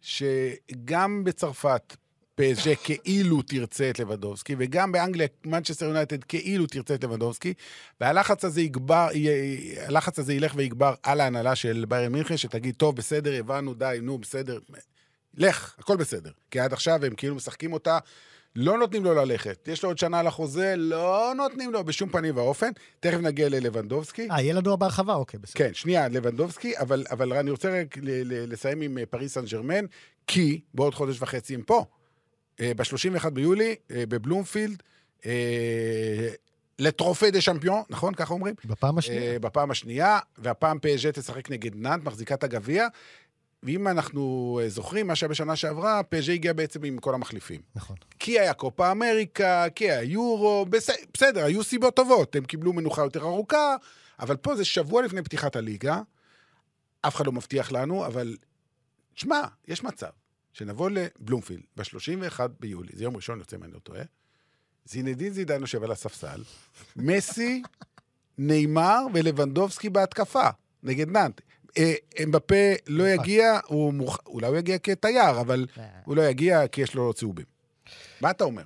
שגם בצרפת פז'ה כאילו תרצה את לבנדובסקי, וגם באנגליה מנצ'סטר יונייטד כאילו תרצה את לבנדובסקי, והלחץ הזה יגבר, הלחץ הזה ילך ויגבר על ההנהלה של ביירן מינכן, שתגיד, טוב, בסדר, הבנו, די, נו, בסדר, לך, הכל בסדר. כי עד עכשיו הם כאילו משחקים אותה, לא נותנים לו ללכת. יש לו עוד שנה לחוזה, לא נותנים לו בשום פנים ואופן. תכף נגיע ללבנדובסקי. אה, יהיה לנו בהרחבה? אוקיי, בסדר. כן, שנייה, לבנדובסקי, אבל, אבל אני רוצה רק לסיים עם אה, פריס סן ג'רמן, כי בעוד חודש וחצי הם פה. ב-31 ביולי, אה, בבלומפילד, אה, לטרופה דה שמפיון, נכון? ככה אומרים? בפעם השנייה. אה, בפעם השנייה, והפעם פז'ה תשחק נגד נאנט, מחזיקה את הגביע. ואם אנחנו אה, זוכרים, מה שהיה בשנה שעברה, פז'ה הגיע בעצם עם כל המחליפים. נכון. כי היה קופה אמריקה, כי היה יורו, בס... בסדר, היו סיבות טובות, הם קיבלו מנוחה יותר ארוכה, אבל פה זה שבוע לפני פתיחת הליגה, אף אחד לא מבטיח לנו, אבל שמע, יש מצב שנבוא לבלומפילד ב-31 ביולי, זה יום ראשון יוצא אם אני לא טועה, זינדין זידן יושב על הספסל, מסי, נאמר ולבנדובסקי בהתקפה, נגד נאנט. אה, אמבפה לא יגיע, הוא מוכ... אולי הוא יגיע כתייר, אבל הוא לא יגיע כי יש לו צהובים. מה אתה אומר?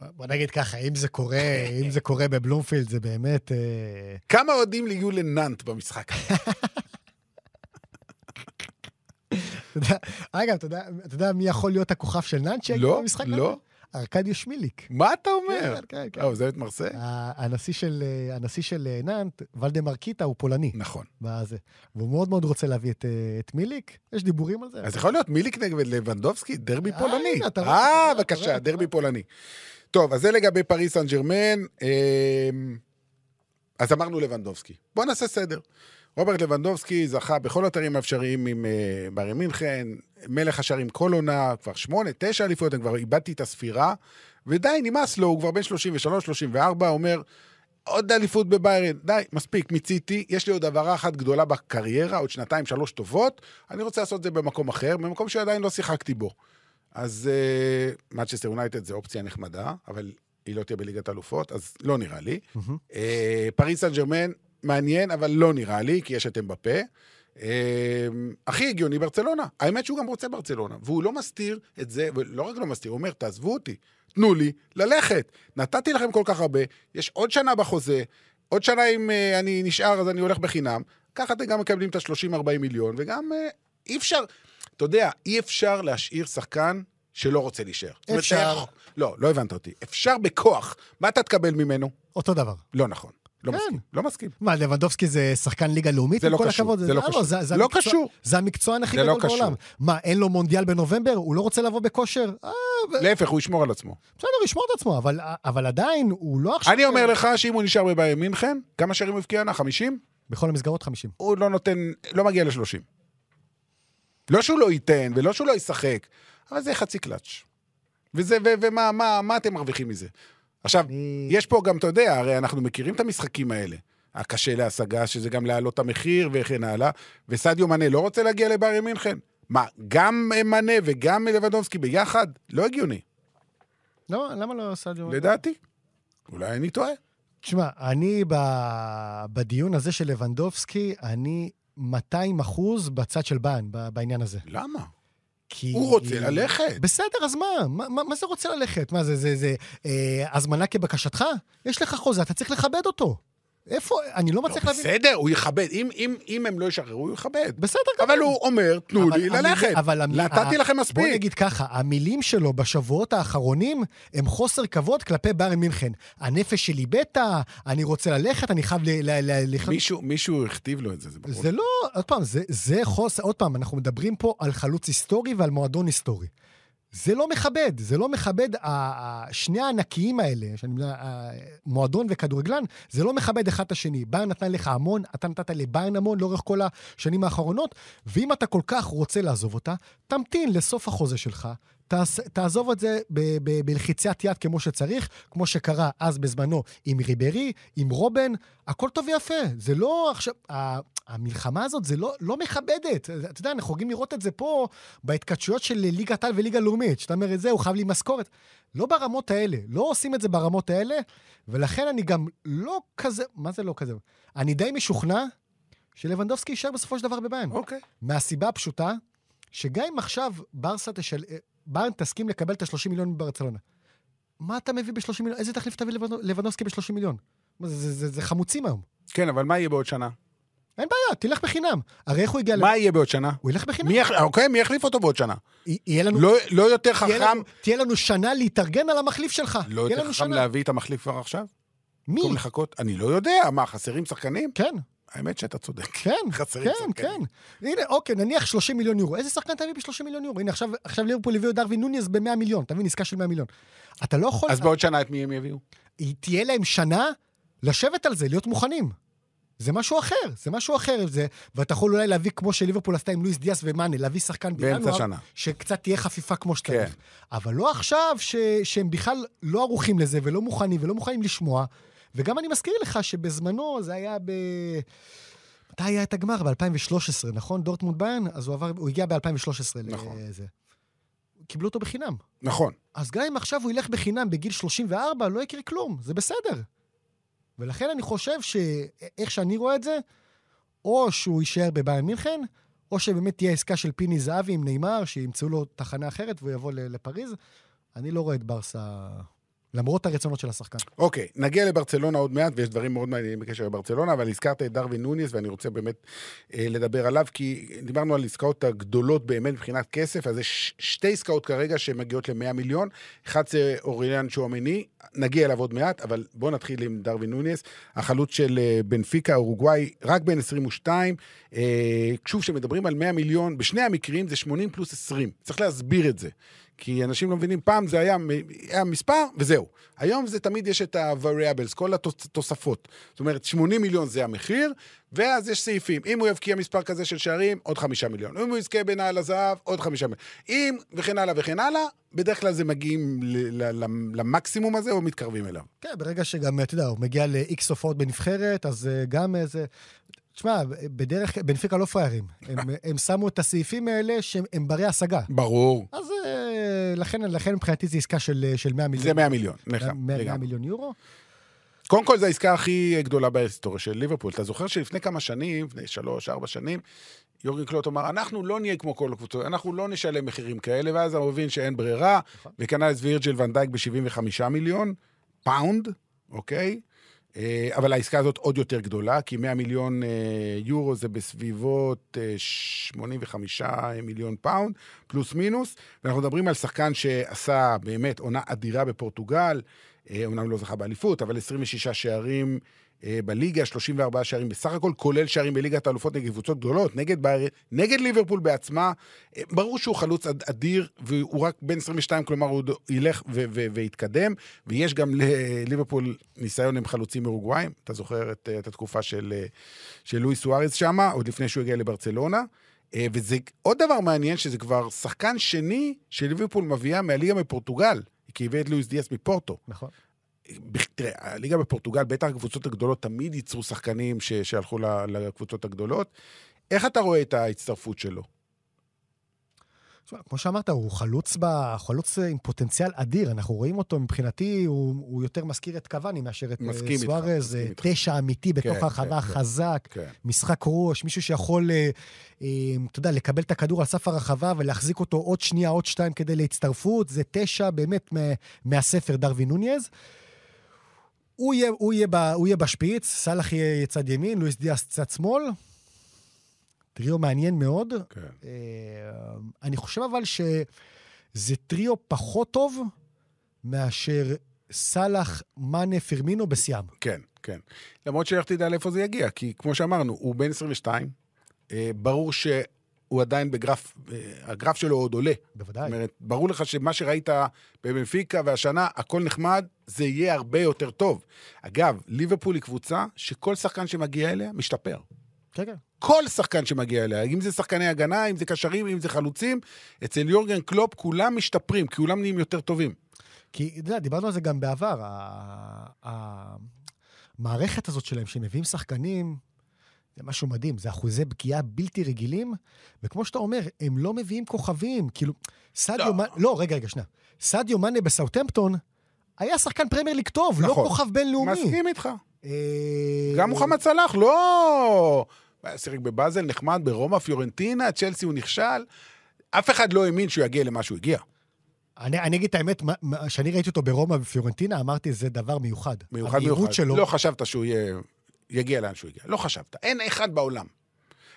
בוא נגיד ככה, אם זה קורה, אם זה קורה בבלומפילד, זה באמת... אה, כמה אוהדים יהיו לנאנט במשחק? [LAUGHS] אגב, אתה יודע- מי יכול להיות הכוכב של שיגיע לא, במשחק לא. הזה? ארקדיו שמיליק. מה אתה אומר? כן, כן, כן. אה, הוא עוזב את מרסיי? הנשיא של, אה, הנשיא של אה, נאנט, ולדמר קיטה, הוא פולני. נכון. בזה. והוא מאוד מאוד רוצה להביא את, אה, את מיליק, יש דיבורים על זה. אז יכול להיות מיליק נגד לבנדובסקי, דרבי פולני. אה, בבקשה, דרבי פולני. טוב, אז זה לגבי פריס סן ג'רמן. אמ, אז אמרנו לבנדובסקי. בוא נעשה סדר. רוברט לבנדובסקי זכה בכל התארים האפשריים עם uh, ברי מינכן, מלך השערים כל עונה, כבר שמונה, תשע אליפויות, אני כבר איבדתי את הספירה, ודי, נמאס לו, הוא כבר בן 33, 34, אומר, עוד אליפות בביירן, די, מספיק, מיציתי, יש לי עוד העברה אחת גדולה בקריירה, עוד שנתיים, שלוש טובות, אני רוצה לעשות את זה במקום אחר, במקום שעדיין לא שיחקתי בו. אז מצ'סטר uh, יונייטד זה אופציה נחמדה, אבל היא לא תהיה בליגת אלופות, אז לא נראה לי. Uh, פריס סן ג'רמן, מעניין, אבל לא נראה לי, כי יש את אמבפה. Uh, הכי הגיוני ברצלונה. האמת שהוא גם רוצה ברצלונה, והוא לא מסתיר את זה, ולא רק לא מסתיר, הוא אומר, תעזבו אותי, תנו לי ללכת. נתתי לכם כל כך הרבה, יש עוד שנה בחוזה, עוד שנה אם uh, אני נשאר אז אני הולך בחינם, ככה אתם גם מקבלים את ה-30-40 מיליון, וגם uh, אי אפשר, אתה יודע, אי אפשר להשאיר שחקן שלא רוצה להישאר. אפשר. אומרת, לא, לא הבנת אותי. אפשר בכוח. מה אתה תקבל ממנו? אותו דבר. לא נכון. לא כן. מסכים. לא מסכים. מה, לבנדובסקי זה שחקן ליגה לאומית? זה לא קשור, הכבוד? זה לא אה, קשור. זה- זה לא המקצוע- קשור. זה המקצוען הכי זה לא גדול קשור. בעולם. מה, אין לו מונדיאל בנובמבר? הוא לא רוצה לבוא בכושר? אה, להפך, הוא ישמור על עצמו. בסדר, ישמור את עצמו, אבל- אבל עדיין, הוא לא עכשיו... אני אומר לך שאם הוא נשאר בביירן מינכן, כמה שערים הוא הבקיע עונה? 50? בכל המסגרות 50. הוא לא נותן, לא מגיע ל-30. לא שהוא לא ייתן, ולא שהוא לא ישחק, אבל זה חצי קלאץ'. וזה, ו- ומה מה, מה אתם מרוויחים מזה? עכשיו, אני- יש פה גם, אתה יודע, הרי אנחנו מכירים את המשחקים האלה. הקשה להשגה, שזה גם להעלות את המחיר וכן הלאה, וסדיו מנה לא רוצה להגיע לביירן מינכן? מה, גם מנה וגם לבדובסקי ביחד? לא הגיוני, למה למה לא סעדיו? לדעתי. אולי אני טועה. תשמע, אני ב- בדיון הזה של לבנדובסקי, אני 200 אחוז בצד של ביין, ב- בעניין הזה. למה? כי... הוא רוצה ללכת. בסדר, אז מה? מה, מה, מה זה רוצה ללכת? מה זה, זה, זה אה, הזמנה כבקשתך? יש לך חוזה, אתה צריך לכבד אותו. איפה? אני לא מצליח לא, להבין. בסדר, הוא יכבד. אם, אם, אם הם לא ישחררו, הוא יכבד. בסדר, אבל גמור. הוא אומר, תנו אבל לי ללכת. אבל נתתי ה- לכם בוא מספיק. נגיד ככה, המילים שלו בשבועות האחרונים הם חוסר כבוד כלפי ביירן מינכן. הנפש שלי בטא, אני רוצה ללכת, אני חייב לחיות. מישהו, מישהו הכתיב לו את זה, זה ברור. זה לא, עוד פעם, זה, זה חוסר, עוד פעם, אנחנו מדברים פה על חלוץ היסטורי ועל מועדון היסטורי. זה לא מכבד, זה לא מכבד, שני הענקיים האלה, שאני מועדון וכדורגלן, זה לא מכבד אחד את השני. ביין נתן לך המון, אתה נתת לביין המון לאורך כל השנים האחרונות, ואם אתה כל כך רוצה לעזוב אותה, תמתין לסוף החוזה שלך. תעש, תעזוב את זה ב, ב, בלחיצת יד כמו שצריך, כמו שקרה אז בזמנו עם ריברי, עם רובן, הכל טוב ויפה. זה לא עכשיו... המלחמה הזאת זה לא, לא מכבדת. אתה יודע, אנחנו יכולים לראות את זה פה בהתכתשויות של ליגת על וליגה לאומית, שאתה אומר את זה, הוא חייב לי משכורת. לא ברמות האלה, לא עושים את זה ברמות האלה, ולכן אני גם לא כזה, מה זה לא כזה? אני די משוכנע שלבנדובסקי יישאר בסופו של דבר בביין. אוקיי. מהסיבה הפשוטה, שגם אם עכשיו ברסה תשל... ביין תסכים לקבל את ה-30 מיליון מברצלונה, מה אתה מביא ב-30 מיליון? איזה תחליף תביא לבנ- לבנדובסקי ב-30 מיליון? זה, זה, זה, זה חמוצים היום. כן, אבל מה יהיה בעוד שנה? אין בעיה, תלך בחינם. הרי איך הוא הגיע ל... מה יהיה בעוד שנה? הוא ילך בחינם. מי יח- אוקיי, מי יחליף אותו בעוד שנה? יהיה לנו... לא- לא יותר תהיה חכם לנו, תהיה לנו שנה להתארגן על המחליף שלך. לא יותר חכם שנה. להביא את המחליף כבר עכשיו? מי? במקום לחכות? אני לא יודע, מה, חסרים שחקנים? כן, האמת שאתה צודק. כן, [LAUGHS] חסרים כן, שחקנים. כן. הנה, אוקיי, נניח 30 מיליון יורו. איזה שחקן תביא ב-30 מיליון יורו? הנה, עכשיו, עכשיו ליברפול הביאו את דרווין נוניס ב-100 מיליון. מבין, עסקה של 100 מיליון. אתה לא יכול... אז בעוד שנה את מי הם יביאו? תהיה להם שנה לשבת על זה, להיות מוכנים. זה משהו אחר, זה משהו אחר. זה, ואתה יכול אולי להביא, כמו שליברפול עשתה עם לואיס דיאס ומאנה, להביא שחקן בינואר. שקצת תהיה חפיפה כמו שצריך. כן. אבל לא עכשיו ש, שהם בכלל לא ערוכים לזה ולא מוכנים ולא מוכנים לשמוע. וגם אני מזכיר לך שבזמנו זה היה ב... מתי היה את הגמר? ב-2013, נכון? דורטמונד ביין? אז הוא עבר, הוא הגיע ב-2013 נכון. לזה. קיבלו אותו בחינם. נכון. אז גם אם עכשיו הוא ילך בחינם בגיל 34, לא יקרה כלום, זה בסדר. ולכן אני חושב שאיך שאני רואה את זה, או שהוא יישאר בביין מינכן, או שבאמת תהיה עסקה של פיני זהבי עם נאמר, שימצאו לו תחנה אחרת והוא יבוא לפריז. אני לא רואה את ברסה, למרות הרצונות של השחקן. אוקיי, נגיע לברצלונה עוד מעט, ויש דברים מאוד מעניינים בקשר לברצלונה, אבל הזכרת את דרווין נוניס, ואני רוצה באמת אה, לדבר עליו, כי דיברנו על עסקאות הגדולות באמת מבחינת כסף, אז יש שתי עסקאות כרגע שמגיעות ל-100 מיליון, אחד זה אוריליאן שואמני, נגיע אליו עוד מעט, אבל בואו נתחיל עם דרווין נוניס, החלוץ של אה, בנפיקה, אורוגוואי, רק בן 22, אה, שוב, כשמדברים על 100 מיליון, בשני המקרים זה 80 פלוס 20, צריך להסביר את זה. כי אנשים לא מבינים, פעם זה היה, היה מספר וזהו. היום זה תמיד יש את ה-variables, כל התוספות. זאת אומרת, 80 מיליון זה המחיר, ואז יש סעיפים. אם הוא יבקיע מספר כזה של שערים, עוד חמישה מיליון. אם הוא יזכה בנעל הזהב, עוד חמישה מיליון. אם, וכן הלאה וכן הלאה, בדרך כלל זה מגיעים למקסימום הזה, או מתקרבים אליו. כן, ברגע שגם, אתה יודע, הוא מגיע ל-X הופעות בנבחרת, אז אה, גם איזה... תשמע, בדרך, בנפיקה לא פראיירים. הם, הם שמו את הסעיפים האלה שהם ברי השגה. ברור. אז אה, לכן, לכן מבחינתי זו עסקה של, של 100 מיליון. זה 100 מיליון, לך, 100, 100 לגמרי. מיליון יורו. קודם כל, זו העסקה הכי גדולה בהיסטוריה של ליברפול. אתה זוכר שלפני כמה שנים, לפני שלוש, ארבע שנים, יורגן קלופ אמר, אנחנו לא נהיה כמו כל הקבוצות, אנחנו לא נשלם מחירים כאלה, ואז הוא הבין שאין ברירה, וקנה את וירג'יל ואן דייק ב-75 מיליון פאונד, אוקיי? אה, אבל העסקה הזאת עוד יותר גדולה, כי 100 מיליון אה, יורו זה בסביבות אה, 85 מיליון פאונד, פלוס מינוס, ואנחנו מדברים על שחקן שעשה באמת עונה אדירה בפורטוגל, אה, אומנם לא זכה באליפות, אבל 26 שערים אה, בליגה, 34 שערים בסך הכל, כולל שערים בליגת האלופות נגד קבוצות גדולות, נגד, בייר, נגד ליברפול בעצמה. אה, ברור שהוא חלוץ אד- אדיר, והוא רק בן 22, כלומר הוא ילך ו- ו- ויתקדם, ויש גם לליברפול ניסיון עם חלוצים מאורוגוואים. אתה זוכר את, אה, את התקופה של, אה, של לואי סוארז שמה, עוד לפני שהוא הגיע לברצלונה. אה, וזה עוד דבר מעניין, שזה כבר שחקן שני שליברפול מביאה מהליגה מפורטוגל, כי הביא את לואיס דיאס מפורטו. נכון. תראה, הליגה בפורטוגל, בטח הקבוצות הגדולות תמיד ייצרו שחקנים ש- שהלכו ל- לקבוצות הגדולות. איך אתה רואה את ההצטרפות שלו? כמו שאמרת, הוא חלוץ, ב... חלוץ עם פוטנציאל אדיר. אנחנו רואים אותו, מבחינתי, הוא, הוא יותר מזכיר את קוואני מאשר את אה, סוארז. אה. תשע אמיתי בתוך כן, הרחבה, כן, כן. חזק, כן. משחק ראש, מישהו שיכול, אה, אה, אתה יודע, לקבל את הכדור על סף הרחבה ולהחזיק אותו עוד שנייה, עוד שתיים כדי להצטרפות. זה תשע באמת מה, מהספר דרווין נוניז. הוא יהיה, הוא, יהיה ב, הוא יהיה בשפיץ, סאלח יהיה צד ימין, לואיס דיאס צד שמאל. טריו מעניין מאוד. כן. אה, אני חושב אבל שזה טריו פחות טוב מאשר סאלח, מאנה, פרמינו בשיאם. כן, כן. למרות שלך תדע לאיפה זה יגיע, כי כמו שאמרנו, הוא בן 22, אה, ברור שהוא עדיין בגרף, אה, הגרף שלו עוד עולה. בוודאי. זאת אומרת, ברור לך שמה שראית בבנפיקה והשנה, הכל נחמד, זה יהיה הרבה יותר טוב. אגב, ליברפול היא קבוצה שכל שחקן שמגיע אליה, משתפר. כן, כן. כל שחקן שמגיע אליה, אם זה שחקני הגנה, אם זה קשרים, אם זה חלוצים, אצל יורגן קלופ כולם משתפרים, כי כולם נהיים יותר טובים. כי, אתה יודע, דיברנו על זה גם בעבר. המערכת הזאת שלהם, שהם מביאים שחקנים, זה משהו מדהים, זה אחוזי פגיעה בלתי רגילים, וכמו שאתה אומר, הם לא מביאים כוכבים. כאילו, סעדיו לא. מאנה, לא, רגע, רגע, שנייה. סעדיו מאנה בסאוטהמפטון היה שחקן פרמייר ליג טוב, לא נכון. כוכב בינלאומי. מסכים איתך. אה, גם מוחמד סלאח, לא... שיחק בבאזל, נחמד, ברומא, פיורנטינה, צ'לסי הוא נכשל. אף אחד לא האמין שהוא יגיע למה שהוא הגיע. אני, אני אגיד את האמת, כשאני ראיתי אותו ברומא ופיורנטינה, אמרתי, זה דבר מיוחד. מיוחד מיוחד. שלו, לא חשבת שהוא יהיה... יגיע לאן שהוא הגיע. לא חשבת. אין אחד בעולם.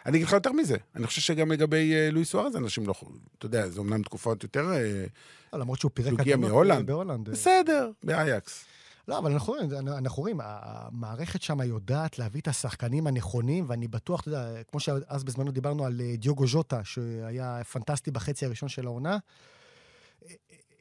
אני אגיד לך יותר מזה. אני חושב שגם לגבי אה, לואי סוארז, אנשים לא... אתה יודע, זה אומנם תקופות יותר... אה, לא, למרות שהוא פירק הוא הגיע קדימה מהולנד. בהולנד. אה. בסדר, באייקס. לא, אבל אנחנו רואים, אנחנו רואים, המערכת שם יודעת להביא את השחקנים הנכונים, ואני בטוח, אתה יודע, כמו שאז בזמנו דיברנו על אה, דיוגו ז'וטה, שהיה פנטסטי בחצי הראשון של העונה,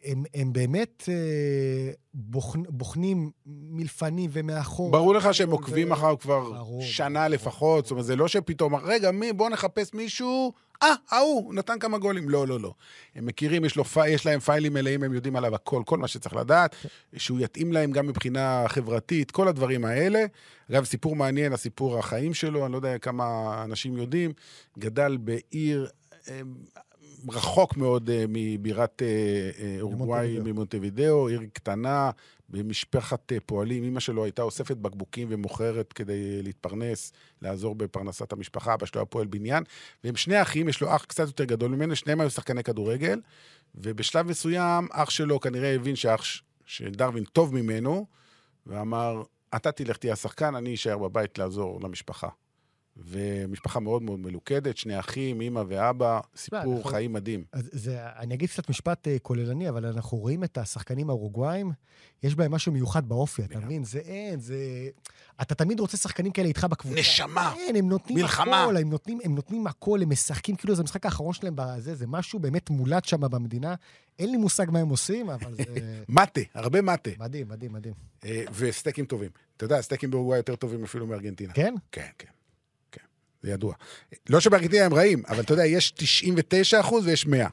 הם, הם באמת אה, בוחנ, בוחנים מלפנים ומאחור. ברור לך שהם עוקבים ו- אחריו כבר ברור, שנה לפחות, זאת אומרת, זה לא שפתאום, רגע, מי, בוא נחפש מישהו, אה, ההוא, הוא נתן כמה גולים. לא, לא, לא. הם מכירים, יש, לו, יש להם פיילים מלאים, הם יודעים עליו הכל, כל מה שצריך לדעת, שהוא יתאים להם גם מבחינה חברתית, כל הדברים האלה. אגב, סיפור מעניין, הסיפור החיים שלו, אני לא יודע כמה אנשים יודעים, גדל בעיר... רחוק מאוד אה, מבירת אה, אה, אורוגוואי, ממונטווידאו. עיר קטנה, במשפחת פועלים. אימא שלו הייתה אוספת בקבוקים ומוכרת כדי להתפרנס, לעזור בפרנסת המשפחה, אבא שלו היה פועל בניין. והם שני אחים, יש לו אח קצת יותר גדול ממנו, שניהם היו שחקני כדורגל, ובשלב מסוים אח שלו כנראה הבין שאח, ש- שדרווין טוב ממנו, ואמר, אתה תלך תהיה השחקן, אני אשאר בבית לעזור למשפחה. ומשפחה מאוד מאוד מלוכדת, שני אחים, אימא ואבא, סיפור נכון. חיים מדהים. אז זה, אני אגיד קצת משפט אה, כוללני, אבל אנחנו רואים את השחקנים האורוגוואים, יש בהם משהו מיוחד באופי, אתה מבין? זה אין, זה... אתה תמיד רוצה שחקנים כאלה איתך בקבוצה. נשמה. אין, הם נותנים מלחמה. הכל, הם נותנים, הם נותנים הכל, הם משחקים, כאילו זה המשחק האחרון שלהם בזה, זה משהו באמת מולד שם במדינה. אין לי מושג מה הם עושים, אבל זה [LAUGHS] מטה, הרבה מטה. מדהים, מדהים, מדהים. אה, וסטייקים טובים. אתה יודע, סטייקים באורוגוואי יותר טובים אפילו מארגנטינה. כן? כן, כן. זה ידוע. לא שבארגנטינה הם רעים, אבל אתה יודע, יש 99 אחוז ויש 100.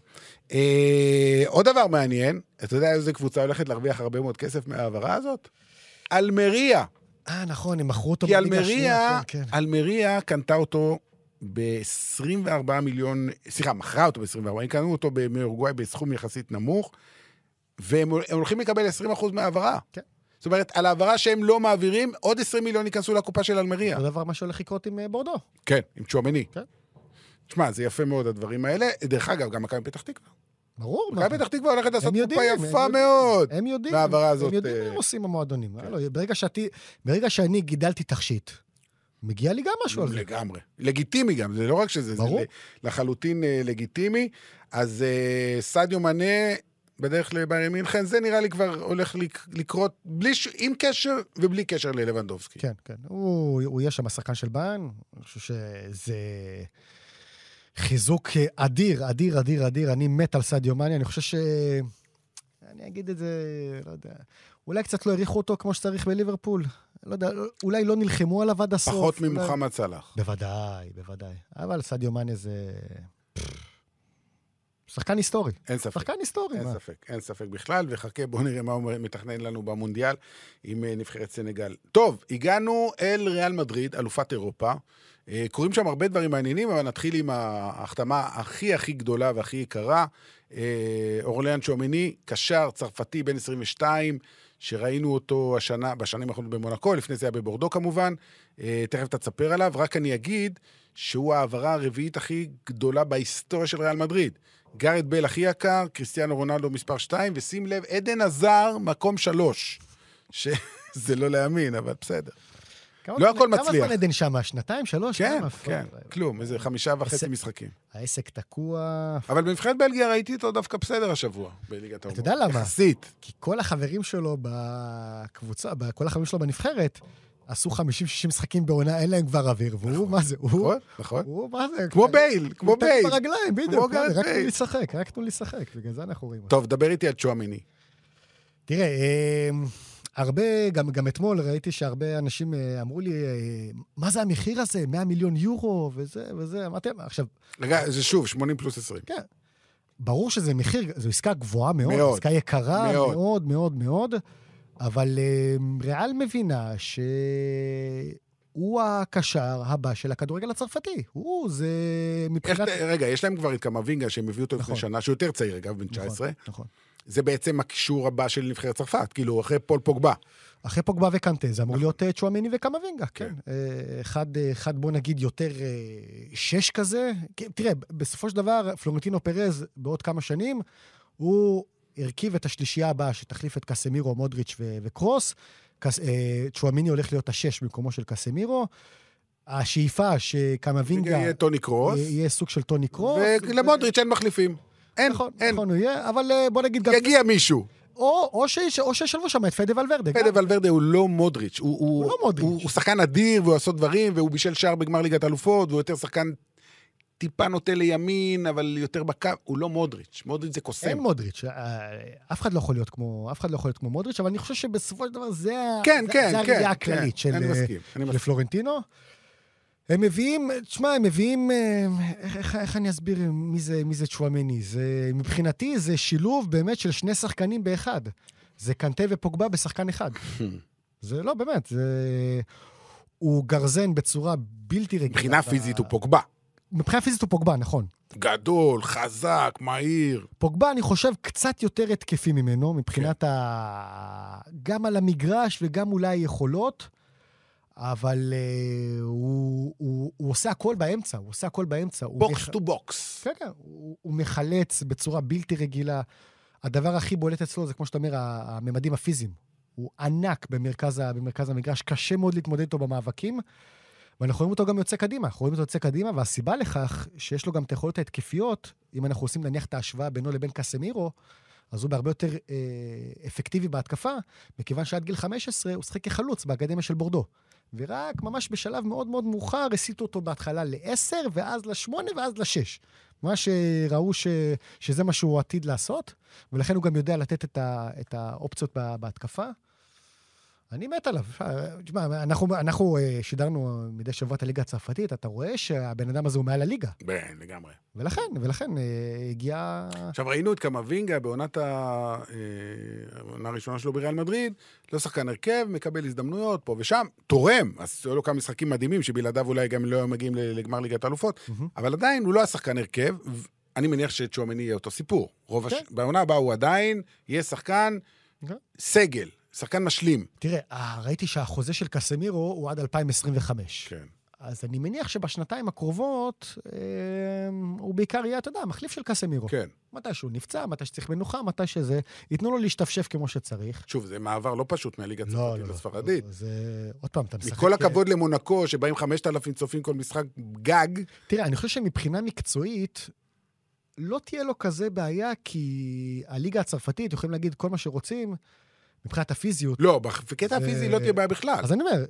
אה, עוד דבר מעניין, אתה יודע איזה קבוצה הולכת להרוויח הרבה מאוד כסף מההעברה הזאת? אלמריה. אה, נכון, הם מכרו אותו כי בליגה אלמריה, השנייה, כן, כן. אלמריה קנתה אותו ב-24 מיליון, סליחה, מכרה אותו ב-24, הם קנו אותו מאורוגוואי בסכום יחסית נמוך, והם הם הולכים לקבל 20% מההעברה. כן. זאת אומרת, על העברה שהם לא מעבירים, עוד 20 מיליון ייכנסו לקופה של אלמריה. אותו דבר מה שהולך לקרות עם אה, בורדו. כן, עם צ'ואמני. כן. תשמע, זה יפה מאוד הדברים האלה. דרך אגב, גם מכבי פתח תקווה. ברור. מכבי פתח תקווה הולכת לעשות קופה הם יפה. מאוד. הם יודעים, וההעברה הזאת, הם יודעים אה, מה הם עושים המועדונים. הלו, ברגע שאני גידלתי תכשיט, מגיע לי גם משהו על זה. לגמרי. לגיטימי גם, זה לא רק שזה, זה ברור. ל- לחלוטין אה, לגיטימי. אז סעדיו מנה בדרך לביירן מינכן, זה נראה לי כבר הולך לק- לקרות בלי, ש- עם קשר ובלי קשר ללבנדובסקי. כן, כן. הוא, הוא יהיה שם השחקן של ביין, אני חושב שזה חיזוק אדיר, אדיר, אדיר, אדיר. אני מת על סעדיו מאני, אני חושב ש... אני אגיד את זה, לא יודע. אולי קצת לא העריכו אותו כמו שצריך בליברפול. לא יודע, אולי לא נלחמו עליו עד הסוף. פחות ממוחמד סלאח. בוודאי, בוודאי. אבל סעדיו מאני זה... שחקן היסטורי. אין ספק. שחקן היסטורי, אין מה? ספק, אין ספק בכלל, וחכה, בואו נראה מה הוא מתכנן לנו במונדיאל עם אה, נבחרת סנגל. טוב, הגענו אל ריאל מדריד, אלופת אירופה. אה, קורים שם הרבה דברים מעניינים, אבל נתחיל עם ההחתמה הכי הכי גדולה והכי יקרה. אה, אורליאן שומני, קשר צרפתי בן 22, שראינו אותו השנה, בשנים האחרונות במונקו, לפני זה היה בבורדו כמובן. תכף תספר עליו, רק אני אגיד שהוא ההעברה הרביעית הכי גדולה בהיסטוריה של ריאל מדריד. גארד בל הכי יקר, קריסטיאנו רונלדו מספר 2, ושים לב, עדן עזר מקום 3. שזה [LAUGHS] לא להאמין, אבל בסדר. כמה לא הכל כמה מצליח. זמן עדן שמה? שנתיים? שלוש? כן, כמה? כן, כלום, איזה חמישה וחצי משחקים. העסק תקוע. אבל בנבחרת בלגיה ראיתי אותו דווקא בסדר השבוע, בליגת האומות. יודע למה? יחסית. כי כל החברים שלו בקבוצה, כל החברים שלו בנבחרת, עשו 50-60 משחקים בעונה, אין להם כבר אוויר, והוא, מה זה, הוא... נכון, נכון. הוא, מה זה? כמו בייל, כמו הוא בייל. טק ברגליים, כמו בדיוק. רק תנו. לי לשחק, רק תנו לי לשחק, בגלל זה אנחנו רואים. טוב, דבר איתי על צ'ואמיני. תראה, אה, הרבה, גם, גם אתמול ראיתי שהרבה אנשים אה, אמרו לי, אה, מה זה המחיר הזה? 100 מיליון יורו, וזה וזה, אמרתם, עכשיו, רגע, זה שוב, 80 פלוס 20. כן, ברור שזה מחיר, זו עסקה גבוהה מאוד, מאוד. עסקה יקרה מאוד. מאוד מאוד מאוד, אבל אה, ריאל מבינה שהוא הקשר הבא של הכדורגל הצרפתי. הוא, זה איך, מבחינת... רגע, יש להם כבר את קמבינגה שהם הביאו אותו לפני נכון. שנה, שהוא יותר צעיר אגב, בן 19. נכון, נכון. זה בעצם הקישור הבא של נבחרת צרפת, כאילו, אחרי פול פוגבה. אחרי פוגבה וקנטה, זה אמור נכון. להיות אה, צ'ואמיני וקמבינגה, כן. אה, אחד, אחד, בוא נגיד, יותר שש כזה. כן, תראה, בסופו של דבר, פלורנטינו פרז, בעוד כמה שנים, הוא הרכיב את השלישייה הבאה שתחליף את קסמירו, מודריץ' ו- וקרוס. קס, אה, צ'ואמיני הולך להיות השש במקומו של קסמירו. השאיפה שקמבינגה יהיה טוני קרוס, יהיה יהיה סוג של טוני קרוס. ולמודריץ' אין מחליפים. אין, נכון, אין. נכון, הוא יהיה, אבל אה, בוא נגיד גם... יגיע מישהו. או, או, שיש- או שישלבו שם את פדה ולוורדה. פדה ולוורדה הוא לא מודריץ'. הוא, הוא, הוא לא מודריץ'. הוא, הוא שחקן אדיר, והוא עושה דברים, והוא בישל שער בגמר ליגת אלופות, והוא יותר שחקן טיפה נוטה לימין, אבל יותר בקו. הוא לא מודריץ'. מודריץ' זה קוסם. אין מודריץ', אה, אף אחד לא יכול להיות כמו, אף אחד לא יכול להיות כמו מודריץ', אבל אני חושב שבסופו של דבר זה, כן, זה, כן, זה כן. הראייה כן. הכללית של, אני אה, מסכים, אני של מסכים. פלורנטינו. הם מביאים, תשמע, הם מביאים, אה, איך, איך, איך אני אסביר מי זה, מי זה צ'ואמני? זה, מבחינתי זה שילוב באמת של שני שחקנים באחד. זה קנטה ופוגבה בשחקן אחד. [LAUGHS] זה לא, באמת, זה... הוא גרזן בצורה בלתי רגילה. מבחינה פיזית הוא פוגבה. מבחינה פיזית הוא פוגבה, נכון. גדול, חזק, מהיר. פוגבה, אני חושב, קצת יותר התקפי ממנו, מבחינת ה... גם על המגרש וגם אולי יכולות, אבל אה, הוא, הוא, הוא עושה הכל באמצע, הוא עושה הכל באמצע. box to box. כן, כן, הוא, הוא מחלץ בצורה בלתי רגילה. הדבר הכי בולט אצלו זה, כמו שאתה אומר, הממדים הפיזיים. הוא ענק במרכז, במרכז המגרש, קשה מאוד להתמודד איתו במאבקים. ואנחנו רואים אותו גם יוצא קדימה, אנחנו רואים אותו יוצא קדימה, והסיבה לכך שיש לו גם את היכולות ההתקפיות, אם אנחנו עושים נניח את ההשוואה בינו לבין קסמירו, אז הוא בהרבה יותר אה, אפקטיבי בהתקפה, מכיוון שעד גיל 15 הוא שחק כחלוץ באקדמיה של בורדו. ורק ממש בשלב מאוד מאוד מאוחר הסיטו אותו בהתחלה ל-10, ואז ל-8 ואז ל-6. ממש אה, ראו ש, שזה מה שהוא עתיד לעשות, ולכן הוא גם יודע לתת את, ה, את האופציות בהתקפה. אני מת עליו. תשמע, אנחנו, אנחנו אה, שידרנו מדי שבוע את הליגה הצרפתית, אתה רואה שהבן אדם הזה הוא מעל הליגה. כן, לגמרי. ולכן, ולכן אה, הגיע... עכשיו, ראינו את קמבינגה בעונת ה... העונה הראשונה שלו בריאל מדריד, לא שחקן הרכב, מקבל הזדמנויות פה ושם, תורם. אז היו לו כמה משחקים מדהימים, שבלעדיו אולי גם לא היו מגיעים לגמר ליגת האלופות, mm-hmm. אבל עדיין הוא לא היה שחקן הרכב. אני מניח שצ'ואמני יהיה אותו סיפור. רוב כן. הש... בעונה הבאה הוא עדיין יהיה שחקן okay. סגל. שחקן משלים. תראה, אה, ראיתי שהחוזה של קסמירו הוא עד 2025. כן. אז אני מניח שבשנתיים הקרובות אה, הוא בעיקר יהיה, אתה יודע, מחליף של קסמירו. כן. מתי שהוא נפצע, מתי שצריך מנוחה, מתי שזה, ייתנו לו להשתפשף כמו שצריך. שוב, זה מעבר לא פשוט מהליגה לא, הצרפתית לא, לא, לספרדית. לא, זה... עוד פעם, אתה משחק... מכל הכבוד למונקו, שבאים 5,000 צופים כל משחק גג. תראה, אני חושב שמבחינה מקצועית, לא תהיה לו כזה בעיה, כי הליגה הצרפתית, יכולים להגיד כל מה שרוצים, מבחינת הפיזיות. לא, בקטע זה... הפיזי לא תהיה בעיה בכלל. אז אני אומר,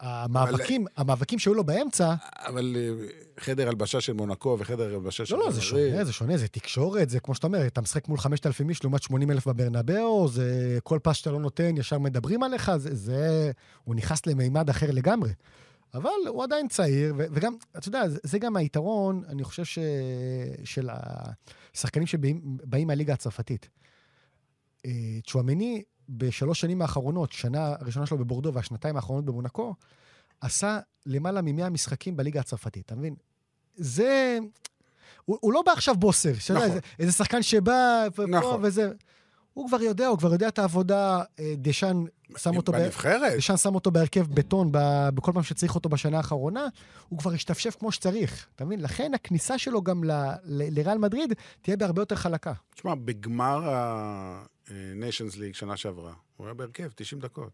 המאבקים, אבל... המאבקים שהיו לו באמצע... אבל אה, חדר הלבשה של מונקו וחדר הלבשה של... לא, לא, זה שונה, זה שונה, זה תקשורת, זה כמו שאתה אומר, אתה משחק מול 5,000 איש לעומת 80 אלף בברנבאו, זה כל פס שאתה לא נותן, ישר מדברים עליך, זה... זה... הוא נכנס למימד אחר לגמרי. אבל הוא עדיין צעיר, ו- וגם, אתה יודע, זה, זה גם היתרון, אני חושב, ש- של השחקנים שבאים מהליגה הצרפתית. אה, צ'ואמני בשלוש שנים האחרונות, שנה הראשונה שלו בבורדו והשנתיים האחרונות במונקו, עשה למעלה מ-100 משחקים בליגה הצרפתית, אתה מבין? זה... הוא, הוא לא בא עכשיו בוסר, נכון. איזה, איזה שחקן שבא נכון. וזה... הוא כבר יודע, הוא כבר יודע את העבודה, אה, דשאן שם אותו... בנבחרת. דשאן שם אותו בהרכב בטון בכל פעם שצריך אותו בשנה האחרונה, הוא כבר השתפשף כמו שצריך, אתה מבין? לכן הכניסה שלו גם לריאל מדריד תהיה בהרבה יותר חלקה. תשמע, בגמר ניישנס ליג שנה שעברה. הוא היה בהרכב, 90 דקות.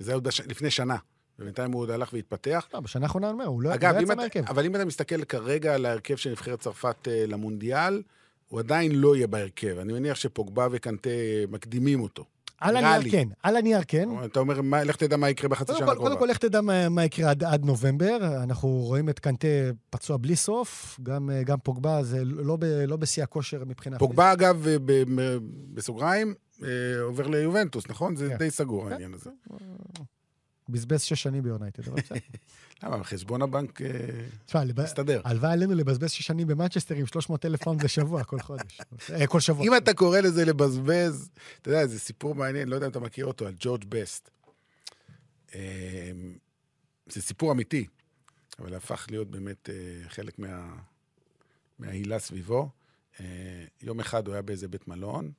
וזה עוד בש... לפני שנה. ובינתיים הוא עוד הלך והתפתח. לא, בשנה האחרונה אני אומר, הוא לא, אגב, לא יצא מהרכב. אבל אם אתה מסתכל כרגע על ההרכב של נבחרת צרפת uh, למונדיאל, הוא עדיין לא יהיה בהרכב. אני מניח שפוגבה וקנטה מקדימים אותו. על הנייר כן, על הנייר כן. אתה אומר, מה, לך תדע מה יקרה בחצי שנה הקרובה. קודם כל, לך תדע מה, מה יקרה עד, עד נובמבר. אנחנו רואים את קנטה פצוע בלי סוף, גם, גם פוגבה זה לא, ב, לא בשיא הכושר מבחינה פוגבה, אגב, ב, בסוגריים, אה, עובר ליובנטוס, נכון? זה כן. די סגור כן. העניין הזה. בזבז שש שנים ביונייטד, אבל בסדר. [LAUGHS] למה? חשבון הבנק אה, מסתדר. הלוואי עלינו לבזבז שש שנים במנצ'סטר עם 300 אלף פאונד לשבוע, כל חודש. [LAUGHS] אה, כל שבוע. אם אתה קורא לזה לבזבז, אתה יודע, זה סיפור מעניין, לא יודע אם אתה מכיר אותו, על ג'ורג' בסט. אה, זה סיפור אמיתי, אבל הפך להיות באמת חלק מההילה סביבו. יום אחד הוא היה באיזה בית מלון,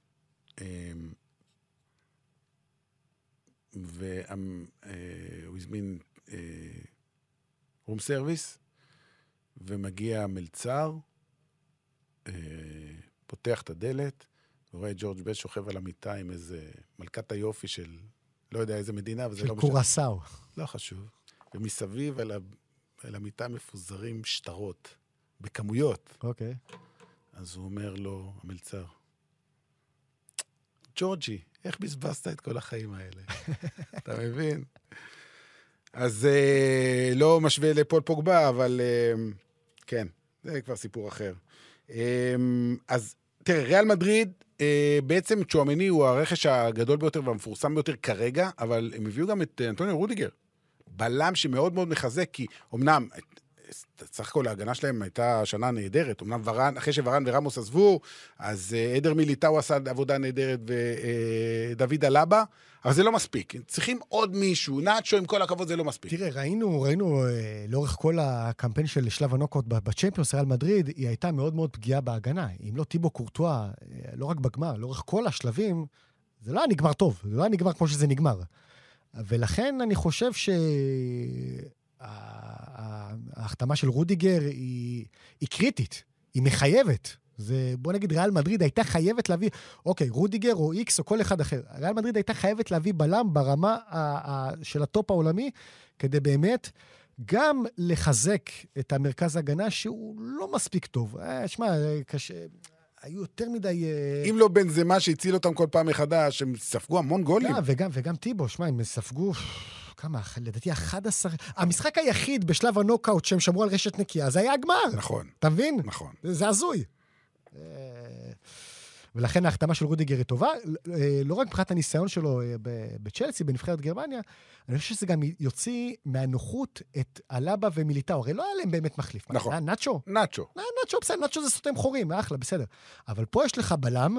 והוא הזמין רום סרוויס, ומגיע המלצר, אה, פותח את הדלת, ורואה את ג'ורג' בס שוכב על המיטה עם איזה מלכת היופי של לא יודע איזה מדינה, וזה לא משנה. של קורסאו. לא חשוב. ומסביב על, ה... על המיטה מפוזרים שטרות, בכמויות. אוקיי. אז הוא אומר לו, המלצר, ג'ורג'י, איך בזבזת את כל החיים האלה? [LAUGHS] אתה מבין? אז אה, לא משווה לפול פוגבה, אבל אה, כן, זה כבר סיפור אחר. אה, אז תראה, ריאל מדריד, אה, בעצם צ'ואמני הוא הרכש הגדול ביותר והמפורסם ביותר כרגע, אבל הם הביאו גם את אנטוניו רודיגר. בלם שמאוד מאוד מחזק, כי אמנם סך הכל ההגנה שלהם הייתה שנה נהדרת. אמנם ורן, אחרי שוורן ורמוס עזבו, אז אה, עדר מיליטאו עשה עבודה נהדרת ודוד אלבה, אבל זה לא מספיק. צריכים עוד מישהו. נאצ'ו, עם כל הכבוד, זה לא מספיק. תראה, ראינו, ראינו אה, לאורך כל הקמפיין של שלב הנוקות בצ'מפיונס, ריאל מדריד, היא הייתה מאוד מאוד פגיעה בהגנה. אם לא טיבו קורטואה, אה, לא רק בגמר, לאורך כל השלבים, זה לא היה נגמר טוב, זה לא היה נגמר כמו שזה נגמר. ולכן אני חושב ש... ההחתמה של רודיגר היא, היא קריטית, היא מחייבת. זה, בוא נגיד, ריאל מדריד הייתה חייבת להביא, אוקיי, רודיגר או איקס או כל אחד אחר. ריאל מדריד הייתה חייבת להביא בלם ברמה ה, ה, של הטופ העולמי, כדי באמת גם לחזק את המרכז ההגנה, שהוא לא מספיק טוב. אה, שמע, אה, קשה... היו יותר מדי... אה, אם לא בנזמה שהציל אותם כל פעם מחדש, הם ספגו המון גולים. גם, וגם, וגם טיבו, שמע, הם ספגו... כמה? לדעתי 11... המשחק היחיד בשלב הנוקאוט שהם שמרו על רשת נקייה, זה היה הגמר. נכון, אתה מבין? נכון. זה זה הזוי. אה, ולכן ההחתמה של רודיגר היא טובה, אה, לא רק מבחינת הניסיון שלו אה, בצ'לסי, בנבחרת גרמניה, אני חושב שזה גם יוציא מהנוחות את אלבה ומיליטאו. הרי לא היה להם באמת מחליף. נכון. נאצ'ו? נאצ'ו. נאצ'ו בסדר, נאצ'ו זה סותם חורים, אחלה, בסדר. אבל פה יש לך בלם,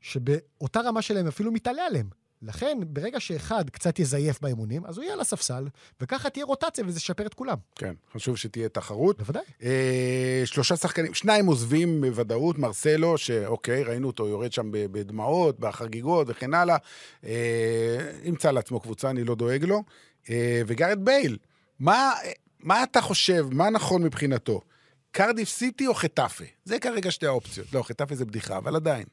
שבאותה רמה שלהם אפילו מתעלה עליהם. לכן, ברגע שאחד קצת יזייף באימונים, אז הוא יהיה על הספסל, וככה תהיה רוטציה וזה ישפר את כולם. כן, חשוב שתהיה תחרות. בוודאי. אה, שלושה שחקנים, שניים עוזבים בוודאות, מרסלו, שאוקיי, ראינו אותו יורד שם בדמעות, בחגיגות וכן הלאה. אה, ימצא לעצמו קבוצה, אני לא דואג לו. אה, וגארד בייל, מה, מה אתה חושב, מה נכון מבחינתו? קרדיף סיטי או חטאפה? זה כרגע שתי האופציות. לא, חטאפה זה בדיחה, אבל עדיין.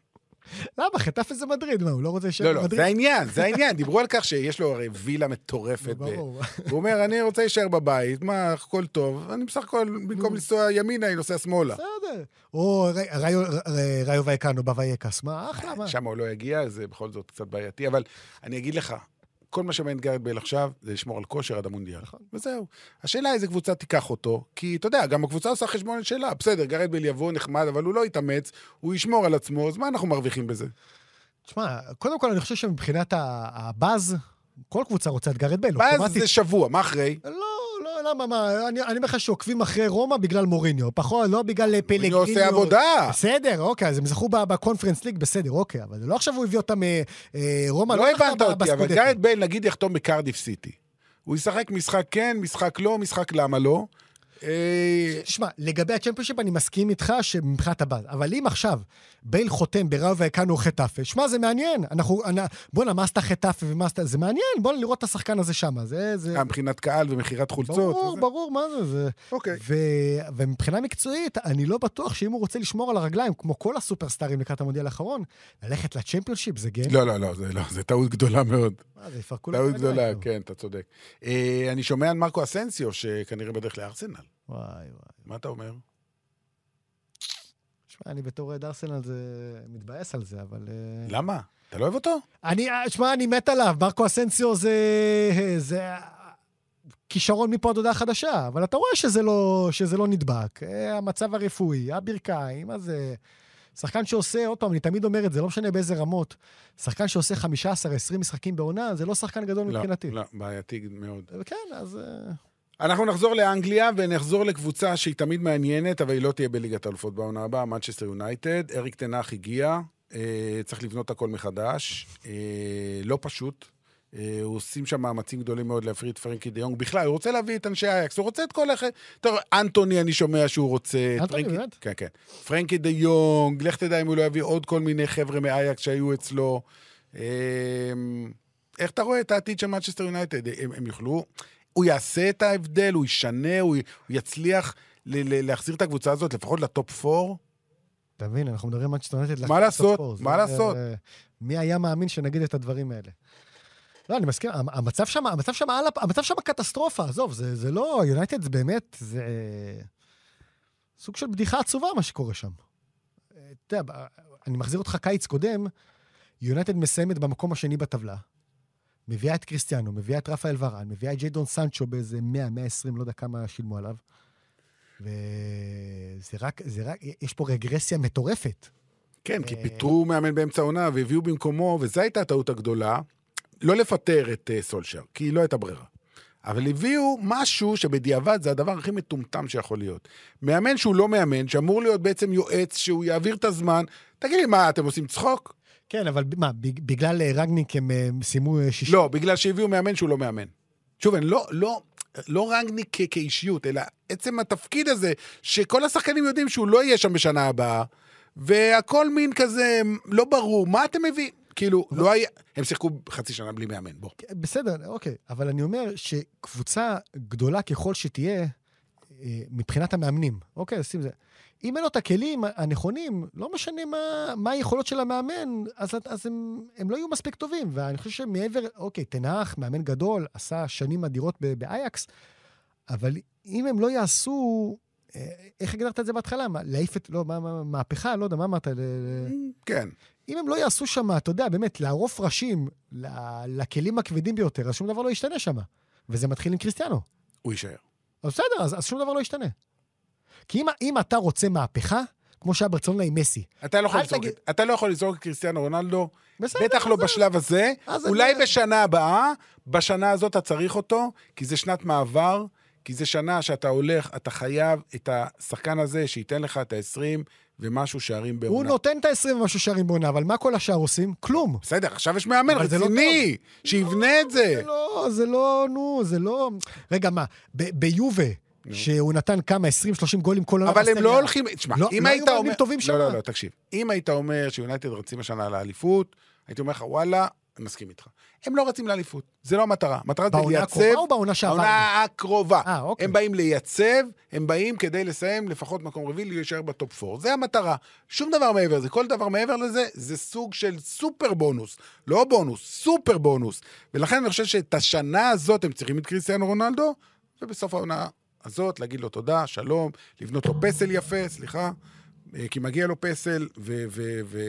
למה? חטף איזה מדריד, מה, הוא לא רוצה להישאר לא, לא, במדריד? זה העניין, זה העניין. דיברו על כך שיש לו הרי וילה מטורפת. ברור. הוא אומר, אני רוצה להישאר בבית, מה, הכל טוב. אני בסך הכל, במקום לנסוע ימינה, אני נוסע שמאלה. בסדר. או ראיו וייקאנו בוואייקאס, מה, אחלה, מה? שם הוא לא יגיע, זה בכל זאת קצת בעייתי, אבל אני אגיד לך, כל מה שמעניין גארת' בייל עכשיו, זה לשמור על כושר עד המונדיאל. נכון. וזהו. השאלה איזה קבוצה תיקח אותו, כי אתה יודע, גם הקבוצה עושה חשבון שלה. בסדר, גארת' בייל יבוא נחמד, אבל הוא לא יתאמץ, הוא ישמור על עצמו, אז מה אנחנו מרוויחים בזה? תשמע, קודם כל אני חושב שמבחינת הבאז, כל קבוצה רוצה את גארת' בייל, אוטומטית. זה שבוע, מה אחרי? לא, למה, מה, אני אני אומר לך שעוקבים אחרי רומא בגלל מוריניו, פחות, לא בגלל פלגריני. אני עושה עבודה. בסדר, אוקיי, אז הם זכו בקונפרנס ליג, בסדר, אוקיי, אבל לא עכשיו הוא הביא אותם, אה, אה, רומא לא לקחה הבנת אותי, אבל. גארת' בייל נגיד יחתום בקרדיף סיטי. הוא ישחק משחק כן, משחק לא, משחק למה לא. אה, תשמע, לגבי הצ'מפיונשיפ אני מסכים איתך שמבחינת הבאז, אבל אם עכשיו בייל חותם בראיו וייקאנו או חטאפה, שמע, זה מעניין. אנחנו, בואנה, מה עשתה חטאפה ומה עשתה... זה מעניין, בוא לראות את השחקן הזה שם. זה... זה... גם מבחינת קהל ומכירת חולצות. ברור. ברור, מה זה? זה... אוקיי. ו... ומבחינה מקצועית, אני לא בטוח שאם הוא רוצה לשמור על הרגליים, כמו כל הסופרסטארים לקראת המונדיאל האחרון, ללכת לצ'מפיונשיפ זה גן. לא, לא, לא, זה לא, זה טעות גדולה מאוד. מה זה, יפרקו לו טעות גדולה. כן, אתה צודק. אה, אני שומע על מרקו אסנסיו, שכנראה בדרך לארסנל. וואי, וואי. מה אתה אומר? שמע, אני בתור אוהד ארסנל זה... מתבאס על זה, אבל... אה, למה? אתה לא אוהב אותו? אני, אה, שמע, אני מת עליו, מרקו אסנסיו זה... זה... כישרון מפה עד הודעה חדשה, אבל אתה רואה שזה לא, שזה לא נדבק. אה, המצב הרפואי, הברכיים, זה... שחקן שעושה, עוד פעם, אני תמיד אומר את זה, לא משנה באיזה רמות, שחקן שעושה 15-20 משחקים בעונה, זה לא שחקן גדול לא, מבחינתי. לא, בעייתי מאוד. כן, אז... אנחנו נחזור לאנגליה ונחזור לקבוצה שהיא תמיד מעניינת, אבל היא לא תהיה בליגת האלופות בעונה הבאה, מנצ'סטר יונייטד. אריק טן האח הגיע, אה, צריך לבנות הכל מחדש. אה, לא פשוט. אה, עושים שם מאמצים גדולים מאוד להפריד את פרנקי דה יונג. בכלל, הוא רוצה להביא את אנשי אייאקס, הוא רוצה את כל אחד. טוב, אנטוני, אני שומע שהוא רוצה. אנטוני, פרנקי- באמת? כן, כן. פרנקי דה יונג, לך תדע אם הוא לא יביא עוד כל מיני חבר'ה מאייאקס שהיו אצלו. אה, איך אתה רואה את העתיד של מנצ'סטר יונייטד? הם, הם יוכלו... הוא יעשה את ההבדל, הוא ישנה, הוא, הוא יצליח ל- ל- להחזיר את הקבוצה הזאת לפחות לטופ 4? אתה מבין, אנחנו מדברים על צ'טונטד. מה לעשות? מה לעשות? מי היה מאמין שנגיד את הדברים האלה? לא, אני מסכים, המ- המצב שם, המצב שם, המצב שם קטסטרופה, עזוב, זה, זה לא, יונייטד זה באמת, זה סוג של בדיחה עצובה מה שקורה שם. אתה יודע, אני מחזיר אותך קיץ קודם, יונייטד מסיימת במקום השני בטבלה, מביאה את קריסטיאנו, מביאה את רפאל ורן, מביאה את ג'יידון סנצ'ו באיזה 100, 120, לא יודע כמה שילמו עליו. וזה רק, זה רק, יש פה רגרסיה מטורפת. כן, כי אה. פיטרו מאמן באמצע העונה והביאו במקומו, וזו הייתה הטעות הגדולה, לא לפטר את uh, סולשר, כי לא הייתה ברירה. אבל הביאו משהו שבדיעבד זה הדבר הכי מטומטם שיכול להיות. מאמן שהוא לא מאמן, שאמור להיות בעצם יועץ, שהוא יעביר את הזמן. תגיד לי, מה, אתם עושים צחוק? כן, אבל מה, בג- בגלל אה, רגניק הם אה, סיימו אה, שישים? לא, בגלל שהביאו מאמן שהוא לא מאמן. שוב, אני לא, לא, לא רנגניק כ- כאישיות, אלא עצם התפקיד הזה, שכל השחקנים יודעים שהוא לא יהיה שם בשנה הבאה, והכל מין כזה לא ברור, מה אתם מביאים? כאילו, לא היה... הם שיחקו חצי שנה בלי מאמן, בוא. בסדר, אוקיי. אבל אני אומר שקבוצה גדולה ככל שתהיה, מבחינת המאמנים, אוקיי, שים זה. אם אין לו את הכלים הנכונים, לא משנה מה, מה היכולות של המאמן, אז, אז הם, הם לא יהיו מספיק טובים. ואני חושב שמעבר, אוקיי, תנח, מאמן גדול, עשה שנים אדירות באייקס, אבל אם הם לא יעשו, אה, איך הגדרת את זה בהתחלה? מה, להעיף את, לא, מה, מה, מהפכה? לא יודע, מה אמרת? ל- כן. אם הם לא יעשו שם, אתה יודע, באמת, לערוף ראשים לכלים הכבדים ביותר, אז שום דבר לא ישתנה שם. וזה מתחיל עם קריסטיאנו. הוא יישאר. אז בסדר, אז, אז שום דבר לא ישתנה. כי אם, אם אתה רוצה מהפכה, כמו שהיה ברצלונה עם מסי, אתה לא יכול לזרוק תגיד- את- אתה לא יכול לזרוק את קריסטיאנו רונלדו, בסדר, בטח לא אז- בשלב הזה. אולי אני- בשנה הבאה, בשנה הזאת אתה צריך אותו, כי זה שנת מעבר, כי זה שנה שאתה הולך, אתה חייב את השחקן הזה שייתן לך את ה-20 ומשהו שערים הוא בעונה. נותן את ה-20 ומשהו שערים בעונה, אבל מה כל השאר עושים? כלום. בסדר, עכשיו יש מאמן לא רציני, שיבנה את זה. זה לא, זה לא, נו, זה לא... רגע, מה, ביובה, שהוא נתן כמה, 20-30 גולים כל עונה אבל הם לא הולכים... תשמע, לא- אם לא היית אומר... לא, לא, לא, תקשיב. אם היית אומר שיונייטד רצים השנה לאליפות, הייתי אומר לך, וואלה, אני מסכים איתך. הם לא רצים לאליפות, זה לא המטרה. המטרה זה בעונה לייצב... הקרובה או בעונה שעברנו? העונה הקרובה. אה, אוקיי. הם באים לייצב, הם באים כדי לסיים לפחות מקום רביעי, להישאר בטופ 4. זה המטרה. שום דבר מעבר לזה. כל דבר מעבר לזה, זה סוג של סופר בונוס. לא בונוס, סופר בונוס. ולכן אני חושב שאת השנה הזאת הם צריכים את קריסטיאנו רונלדו, ובסוף העונה הזאת להגיד לו תודה, שלום, לבנות לו פסל יפה, סליחה, אה, כי מגיע לו פסל, ו- ו- ו-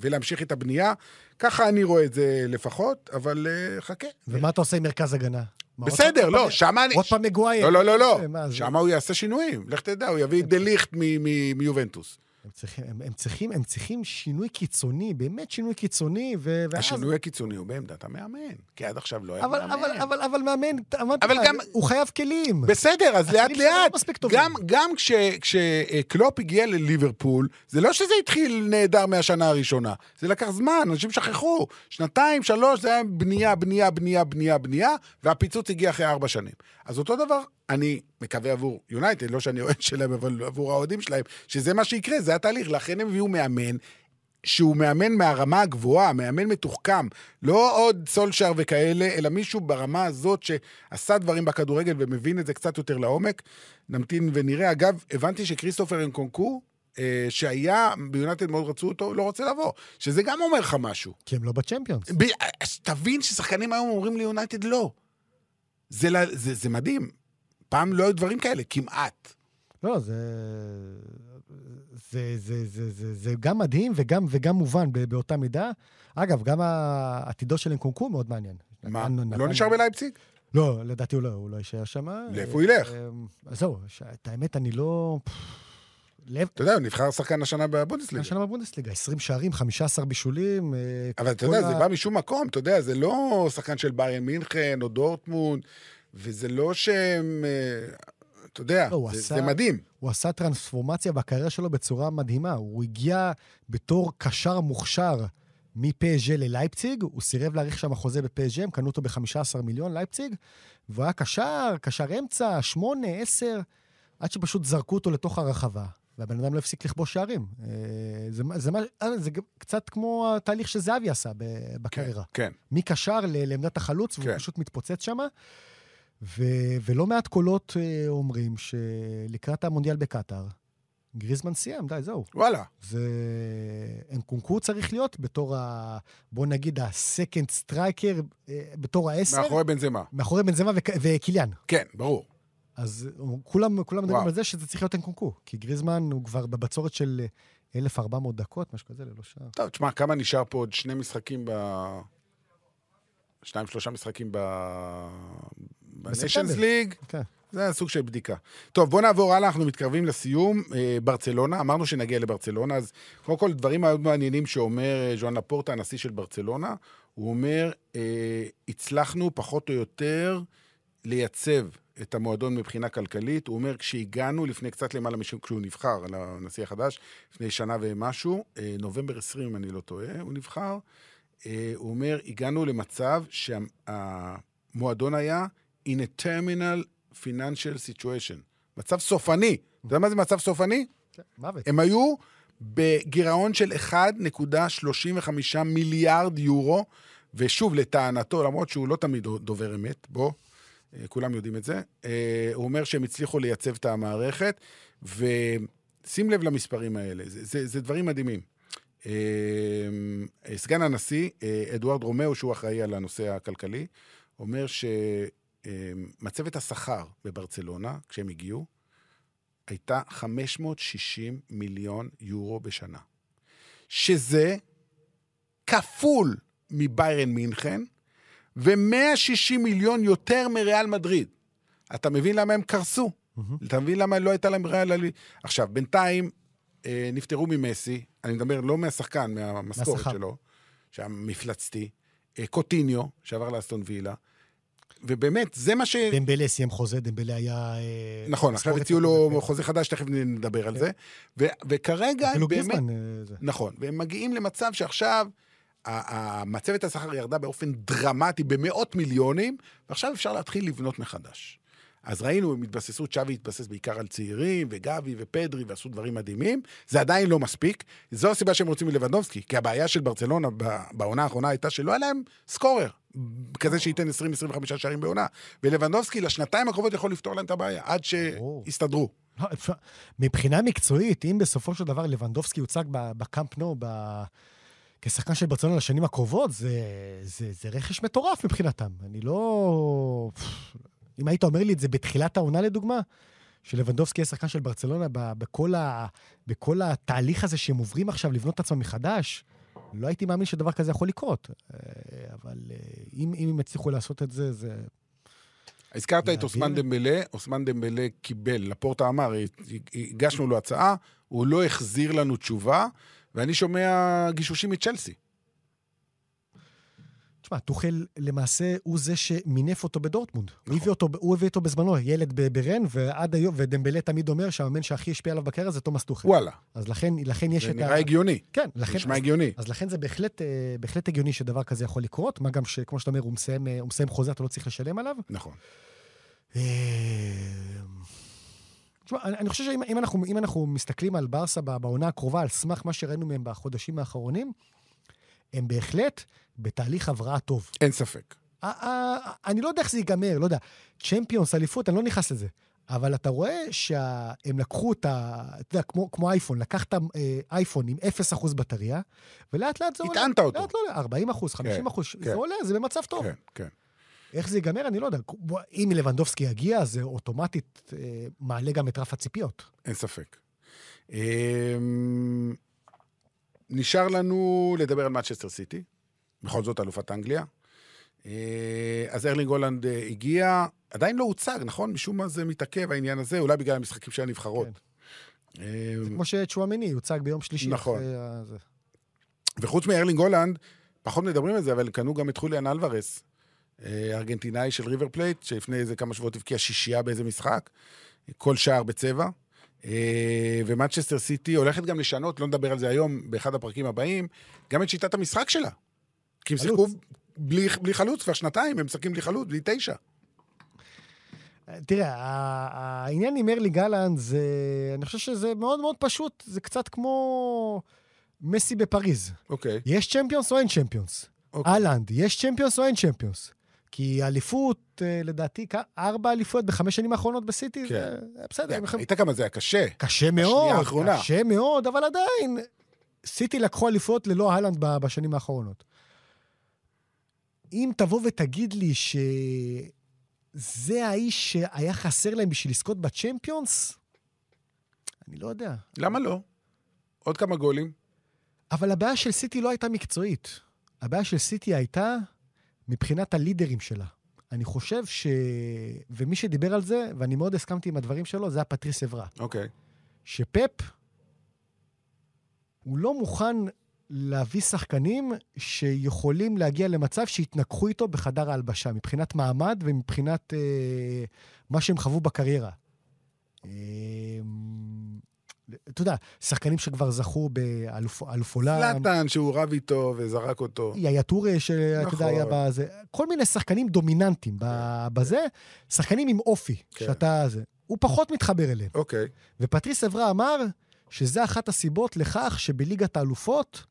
ולהמשיך את הבנייה. ככה אני רואה את זה לפחות, אבל אה, חכה. ומה אתה עושה עם מרכז הגנה? בסדר, לא, שמה אני... עוד פעם מגווייר. לא, לא, לא, לא. אה, מה, זה- שם הוא יעשה שינויים. לך תדע, הוא יביא את דה ליכט מ- מ- מיובנטוס. הם צריכים, הם, הם, צריכים, הם צריכים שינוי קיצוני, באמת שינוי קיצוני, ו... ואז... השינוי הקיצוני הוא בעמדת המאמן, כי עד עכשיו לא היה אבל, מאמן. אבל, אבל, אבל מאמן, אמרתי לך, גם- הוא חייב כלים. בסדר, אז הכלים לאט שלו לא. גם, גם כש- כשקלופ הגיע לליברפול, זה לא שזה התחיל נהדר מהשנה הראשונה. זה לקח זמן, אנשים שכחו. שנתיים, שלוש, זה היה בנייה, בנייה, בנייה, בנייה, בנייה, והפיצוץ הגיע אחרי ארבע שנים. אז אותו דבר, אני מקווה עבור יונייטד, לא שאני אוהד שלהם, אבל עבור האוהדים שלהם, שזה מה שיקרה, זה התהליך. לכן הם הביאו מאמן. שהוא מאמן מהרמה הגבוהה, מאמן מתוחכם, לא עוד סולשר וכאלה, אלא מישהו ברמה הזאת שעשה דברים בכדורגל ומבין את זה קצת יותר לעומק. נמתין ונראה. אגב, הבנתי שכריסטופר אנקונקו, אה, שהיה ביונייטד מאוד רצו אותו, לא רוצה לבוא. שזה גם אומר לך משהו. כי הם לא בצ'מפיונס. ב... אז תבין ששחקנים היום אומרים ליונייטד לא. זה, זה, זה מדהים. פעם לא היו דברים כאלה, כמעט. לא, זה... זה, זה, זה, זה, זה גם מדהים וגם, וגם מובן באותה מידה. אגב, גם העתידו של אנקונקו מאוד מעניין. מה, נתן- לא נשאר בלייפציג? לא, לדעתי הוא לא, הוא לא יישאר שם. לאיפה הוא ילך? אז זהו, את האמת, אני לא... לב... אתה יודע, הוא נבחר שחקן השנה בבונדסליגה. השנה בבונדסליגה, 20 שערים, 15 בישולים. אה, אבל אתה יודע, ה- זה בא משום מקום, אתה יודע, זה לא שחקן של ביירן מינכן או דורטמונד, וזה לא שהם... אה, אתה יודע, לא, זה, עשה- זה מדהים. הוא עשה טרנספורמציה בקריירה שלו בצורה מדהימה. הוא הגיע בתור קשר מוכשר מפז'ה ללייפציג, הוא סירב להאריך שם חוזה בפז'ה, הם קנו אותו ב-15 מיליון לייפציג, והוא היה קשר, קשר אמצע, שמונה, עשר, עד שפשוט זרקו אותו לתוך הרחבה. והבן אדם לא הפסיק לכבוש שערים. אה, זה, זה, אה, זה גם קצת כמו התהליך שזהבי עשה ב- בקריירה. כן. מקשר ל- לעמדת החלוץ, והוא כן. פשוט מתפוצץ שם. ו- ולא מעט קולות אה, אומרים שלקראת המונדיאל בקטאר, גריזמן סיים, די, זהו. וואלה. זה... אנקונקו צריך להיות בתור ה... בוא נגיד ה second striker, אה, בתור העשר, מאחורי בנזמה. מאחורי בנזמה וק... וקיליאן. כן, ברור. אז הוא- כולם, כולם מדברים. על זה שזה צריך להיות אנקונקו, כי גריזמן הוא כבר בבצורת של אה, 1,400 דקות, משהו כזה, ללא שער. טוב, תשמע, כמה נשאר פה עוד שני משחקים ב... שניים, שלושה משחקים ב... בניישנס. ליג. כן. זה סוג של בדיקה. טוב, בוא נעבור הלאה, אנחנו מתקרבים לסיום. אה, ברצלונה, אמרנו שנגיע לברצלונה, אז קודם כל, דברים מאוד מעניינים שאומר אה, ז'ואן לפורטה, הנשיא של ברצלונה. הוא אומר, אה, הצלחנו פחות או יותר לייצב את המועדון מבחינה כלכלית. הוא אומר, כשהגענו לפני קצת למעלה משום, כשהוא נבחר, הנשיא החדש, לפני שנה ומשהו, אה, נובמבר 20, אם אני לא טועה, הוא נבחר. אה, הוא אומר, הגענו למצב שהמועדון היה in a terminal financial situation. מצב סופני. אתה יודע מה זה מצב סופני? כן, מוות. הם היו בגירעון של 1.35 מיליארד יורו, ושוב, לטענתו, למרות שהוא לא תמיד דובר אמת, בוא, אה, כולם יודעים את זה, אה, הוא אומר שהם הצליחו לייצב את המערכת, ושים לב למספרים האלה, זה, זה, זה דברים מדהימים. אה, סגן הנשיא, אדוארד רומאו, שהוא אחראי על הנושא הכלכלי, אומר מצבת השכר בברצלונה, כשהם הגיעו, הייתה 560 מיליון יורו בשנה. שזה כפול מביירן מינכן, ו-160 מיליון יותר מריאל מדריד. אתה מבין למה הם קרסו? Mm-hmm. אתה מבין למה לא הייתה להם ריאל... עכשיו, בינתיים אה, נפטרו ממסי, אני מדבר לא מהשחקן, מהמשכורת. שלו, שהיה מפלצתי, אה, קוטיניו, שעבר לאסטון וילה, ובאמת, זה מה ש... דמבלה סיים חוזה, דמבלה היה... אה, נכון, עכשיו הציעו לו חוזה חדש, תכף נדבר על כן. זה. וכרגע הם באמת... גיזמן. נכון, והם מגיעים למצב שעכשיו... המצבת השכר ירדה באופן דרמטי במאות מיליונים, ועכשיו אפשר להתחיל לבנות מחדש. אז ראינו, הם התבססו, צ'אבי התבסס בעיקר על צעירים, וגבי ופדרי, ועשו דברים מדהימים. זה עדיין לא מספיק. זו הסיבה שהם רוצים מלבנדובסקי, כי הבעיה של ברצלונה בעונה האחרונה הייתה שלא היה להם סקורר, כזה שייתן 20-25 שערים בעונה. ולבנדובסקי לשנתיים הקרובות יכול לפתור להם את הבעיה, עד שיסתדרו. לא, מבחינה מקצועית, אם בסופו של דבר לבנדובסקי יוצג בקאמפ נו, ב... כשחקן של ברצלונה לשנים הקרובות, זה, זה, זה רכש מטורף מבחינתם. אני לא... אם היית אומר לי את זה בתחילת העונה, לדוגמה, שלבנדובסקי יהיה שחקן של ברצלונה בכל, ה, בכל התהליך הזה שהם עוברים עכשיו לבנות את עצמם מחדש, לא הייתי מאמין שדבר כזה יכול לקרות. אה, אבל אה, אם, אם הם יצליחו לעשות את זה, זה... הזכרת את אוסמן דמבלה, אוסמן דמבלה קיבל, לפורטה אמר, הגשנו לו הצעה, הוא לא החזיר לנו תשובה, ואני שומע גישושים מצ'לסי. תשמע, טוחל למעשה הוא זה שמינף אותו בדורטמונד. נכון. הוא הביא אותו, הוא הביא אותו בזמנו, ילד ברן, ועד היום, ודמבלה תמיד אומר שהמאמן שהכי השפיע עליו בקריירה זה תומאס טוחל. וואלה. אז לכן, לכן יש את ה... זה נראה הגיוני. כן. לכן, נשמע הגיוני. אז לכן זה בהחלט, אה, בהחלט הגיוני שדבר כזה יכול לקרות, מה גם שכמו שאתה אומר, הוא מסיים, אה, הוא מסיים חוזה, אתה לא צריך לשלם עליו. נכון. אה, תשמע, אני חושב שאם אנחנו, אנחנו מסתכלים על ברסה בעונה הקרובה, על סמך מה שראינו מהם בחודשים האחרונים, הם בהחלט בתהליך הבראה טוב. אין ספק. אני לא יודע איך זה ייגמר, לא יודע. צ'מפיונס, אליפות, אני לא נכנס לזה. אבל אתה רואה שהם לקחו את ה... אתה יודע, כמו, כמו אייפון, לקחת אה, אייפון עם 0% בטריה, ולאט לאט זה עולה. הטענת אותו. לאט לא, 40 אחוז, 50 כן, אחוז, כן. זה עולה, זה במצב טוב. כן, כן. איך זה ייגמר, אני לא יודע. אם לבנדובסקי יגיע, זה אוטומטית אה, מעלה גם את רף הציפיות. אין ספק. נשאר לנו לדבר על מצ'סטר סיטי, בכל זאת אלופת אנגליה. אה, אז ארלינג הולנד אה, הגיע, עדיין לא הוצג, נכון? משום מה זה מתעכב העניין הזה, אולי בגלל המשחקים של הנבחרות. כן. אה, זה כמו שצ'ואמיני יוצג ביום שלישי. נכון. וחוץ מארלינג הולאנד, פחות מדברים על זה, אבל קנו גם את חוליאן אלבארס, ארגנטינאי של ריבר פלייט, שלפני איזה כמה שבועות הבקיע שישייה באיזה משחק, כל שער בצבע. ומנצ'סטר סיטי הולכת גם לשנות, לא נדבר על זה היום, באחד הפרקים הבאים, גם את שיטת המשחק שלה. כי הם שיחקו בלי, בלי חלוץ כבר שנתיים, הם משחקים בלי חלוץ, בלי תשע. תראה, העניין עם ארלינג הולאנד זה, אני חושב שזה מאוד מאוד פשוט, זה קצת כמו מסי בפריז. אוקיי. יש צ'מפיונס או אין צ'מפיונס? אוקיי. אהלנד, יש צ'מפיונס או אין צ'מפיונס? כי אליפות, אה, לדעתי, ארבע אליפויות בחמש שנים האחרונות בסיטי, כן. זה בסדר. ראית כמה זה היה קשה. קשה מאוד, קשה מאוד, אבל עדיין, סיטי לקחו אליפויות ללא אהלנד בשנים האחרונות. אם תבוא ותגיד לי שזה האיש שהיה חסר להם בשביל לזכות בצ'מפיונס, אני לא יודע. למה לא? עוד כמה גולים. אבל הבעיה של סיטי לא הייתה מקצועית. הבעיה של סיטי הייתה מבחינת הלידרים שלה. אני חושב ש... ומי שדיבר על זה, ואני מאוד הסכמתי עם הדברים שלו, זה היה פטריס אברה. אוקיי. Okay. שפפ, הוא לא מוכן להביא שחקנים שיכולים להגיע למצב שיתנגחו איתו בחדר ההלבשה, מבחינת מעמד ומבחינת אה, מה שהם חוו בקריירה. אה, אתה יודע, שחקנים שכבר זכו באלוף עולם. זלאטן, שהוא רב איתו וזרק אותו. יאיה טורה, שאתה נכון. יודע, היה נכון. בזה. כל מיני שחקנים דומיננטיים כן. בזה, שחקנים עם אופי, כן. שאתה... זה. הוא פחות מתחבר אליהם. אוקיי. ופטריס אברה אמר שזה אחת הסיבות לכך שבליגת האלופות,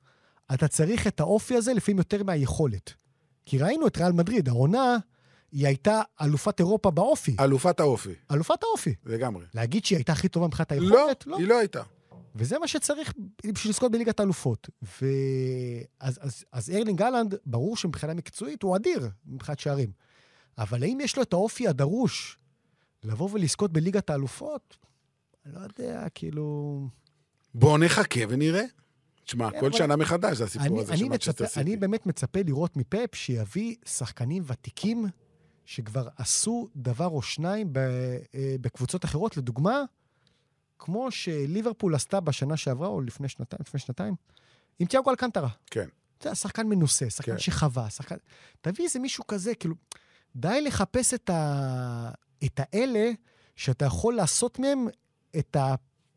אתה צריך את האופי הזה לפעמים יותר מהיכולת. כי ראינו את ריאל מדריד, העונה, היא הייתה אלופת אירופה באופי. אלופת האופי. אלופת האופי. לגמרי. להגיד שהיא הכי טובה מבחינת היכולת? לא, לא, היא לא הייתה. וזה מה שצריך בשביל לזכות בליגת האלופות. ואז אז, אז ארלינג אהלנד, ברור שמבחינה מקצועית הוא אדיר מבחינת שערים. אבל האם יש לו את האופי הדרוש לבוא ולזכות בליגת האלופות? לא יודע, כאילו... בואו נחכה ונראה. תשמע, כן, כל אבל- שנה מחדש זה הסיפור אני, הזה של מצ'סטר סיטי. אני באמת מצפה לראות מפאפ שיביא שחקנים ותיקים שכבר עשו דבר או שניים אה, בקבוצות אחרות. לדוגמה, כמו שליברפול עשתה בשנה שעברה, או לפני שנתיים, לפני שנתיים, עם תיאגו אלקנטרה. כן. אתה יודע, שחקן מנוסה, שחקן כן. שחווה, שחקן... תביא איזה מישהו כזה, כאילו, די לחפש את, ה... את האלה שאתה יכול לעשות מהם את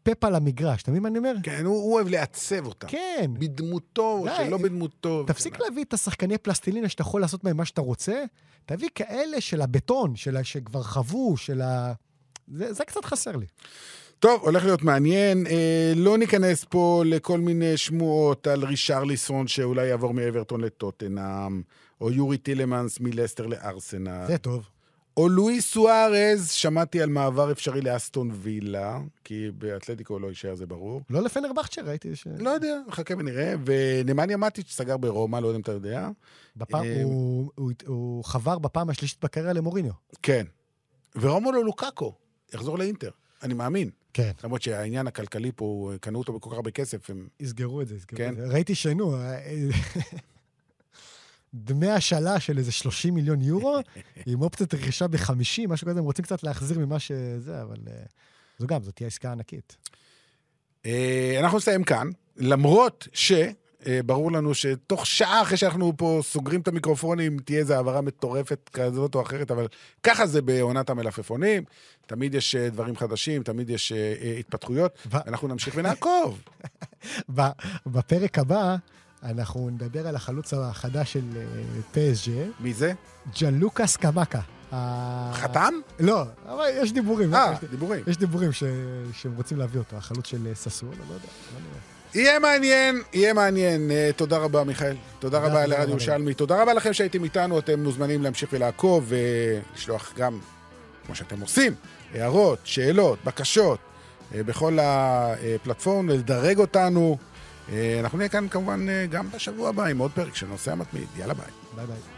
הפאפ על המגרש. אתה מבין מה אני אומר? כן, הוא, הוא אוהב לעצב אותם. כן. בדמותו, די. שלא בדמותו. תפסיק להביא את השחקני פלסטלינה שאתה יכול לעשות מהם מה שאתה רוצה, תביא כאלה של הבטון, של ה... שכבר חוו, של ה... זה, זה קצת חסר לי. טוב, הולך להיות מעניין. אה, לא ניכנס פה לכל מיני שמועות על רישרליסון שאולי יעבור מאברטון לטוטנאם, או יורי טילמנס מלסטר לארסנל, זה טוב. או לואי סוארז, שמעתי על מעבר אפשרי לאסטון וילה, כי באתלטיקו לא יישאר, זה ברור. לא לפנרבכצ'ה, ראיתי ש... לא יודע, נחכה ונראה. ונמניה מטיץ' סגר ברומא, לא יודע אם אתה יודע. בפעם, אה, הוא, הוא, הוא חבר בפעם השלישית בקריירה למוריניו. כן. ורומולו לוקאקו יחזור לאינטר, אני מאמין. כן. למרות שהעניין הכלכלי פה, הוא- קנו אותו בכל כך הרבה כסף, הם... יסגרו את זה, יסגרו כן. את זה. ראיתי שנו, אה, דמי השאלה של איזה 30 מיליון יורו, [LAUGHS] עם אופציית רכישה ב-50, משהו כזה, הם רוצים קצת להחזיר ממה שזה, אבל אה, זו גם, זאת תהיה עסקה ענקית. אה, אנחנו נסיים כאן, למרות שברור לנו שתוך שעה אחרי שאנחנו פה סוגרים את המיקרופונים, תהיה איזו העברה מטורפת כזאת או אחרת, אבל ככה זה בעונת המלפפונים. תמיד יש אה, דברים חדשים, תמיד יש אה, אה, התפתחויות, ו- אנחנו נמשיך ונעקוב. [LAUGHS] ב- בפרק הבא, אנחנו נדבר על החלוץ החדש של פסג' מי זה? ג'אן לוקאס קמקה. ה- חתם? לא, אבל יש דיבורים. אה, יש- דיבורים. יש דיבורים ש- שהם רוצים להביא אותו, החלוץ של אה, ססוול, לא יודע, לא נראה. יהיה מעניין, יהיה מעניין. אה, תודה רבה, מיכאל. תודה רבה לרדיו. ירושלמי. תודה רבה לכם שהייתם איתנו. אתם מוזמנים להמשיך ולעקוב ולשלוח גם, כמו שאתם עושים, הערות, שאלות, בקשות, אה, בכל הפלטפורמות, לדרג אותנו. אה, אנחנו נהיה כאן כמובן אה, גם בשבוע הבא עם עוד פרק של נושא המתמיד. יאללה ביי. ביי ביי.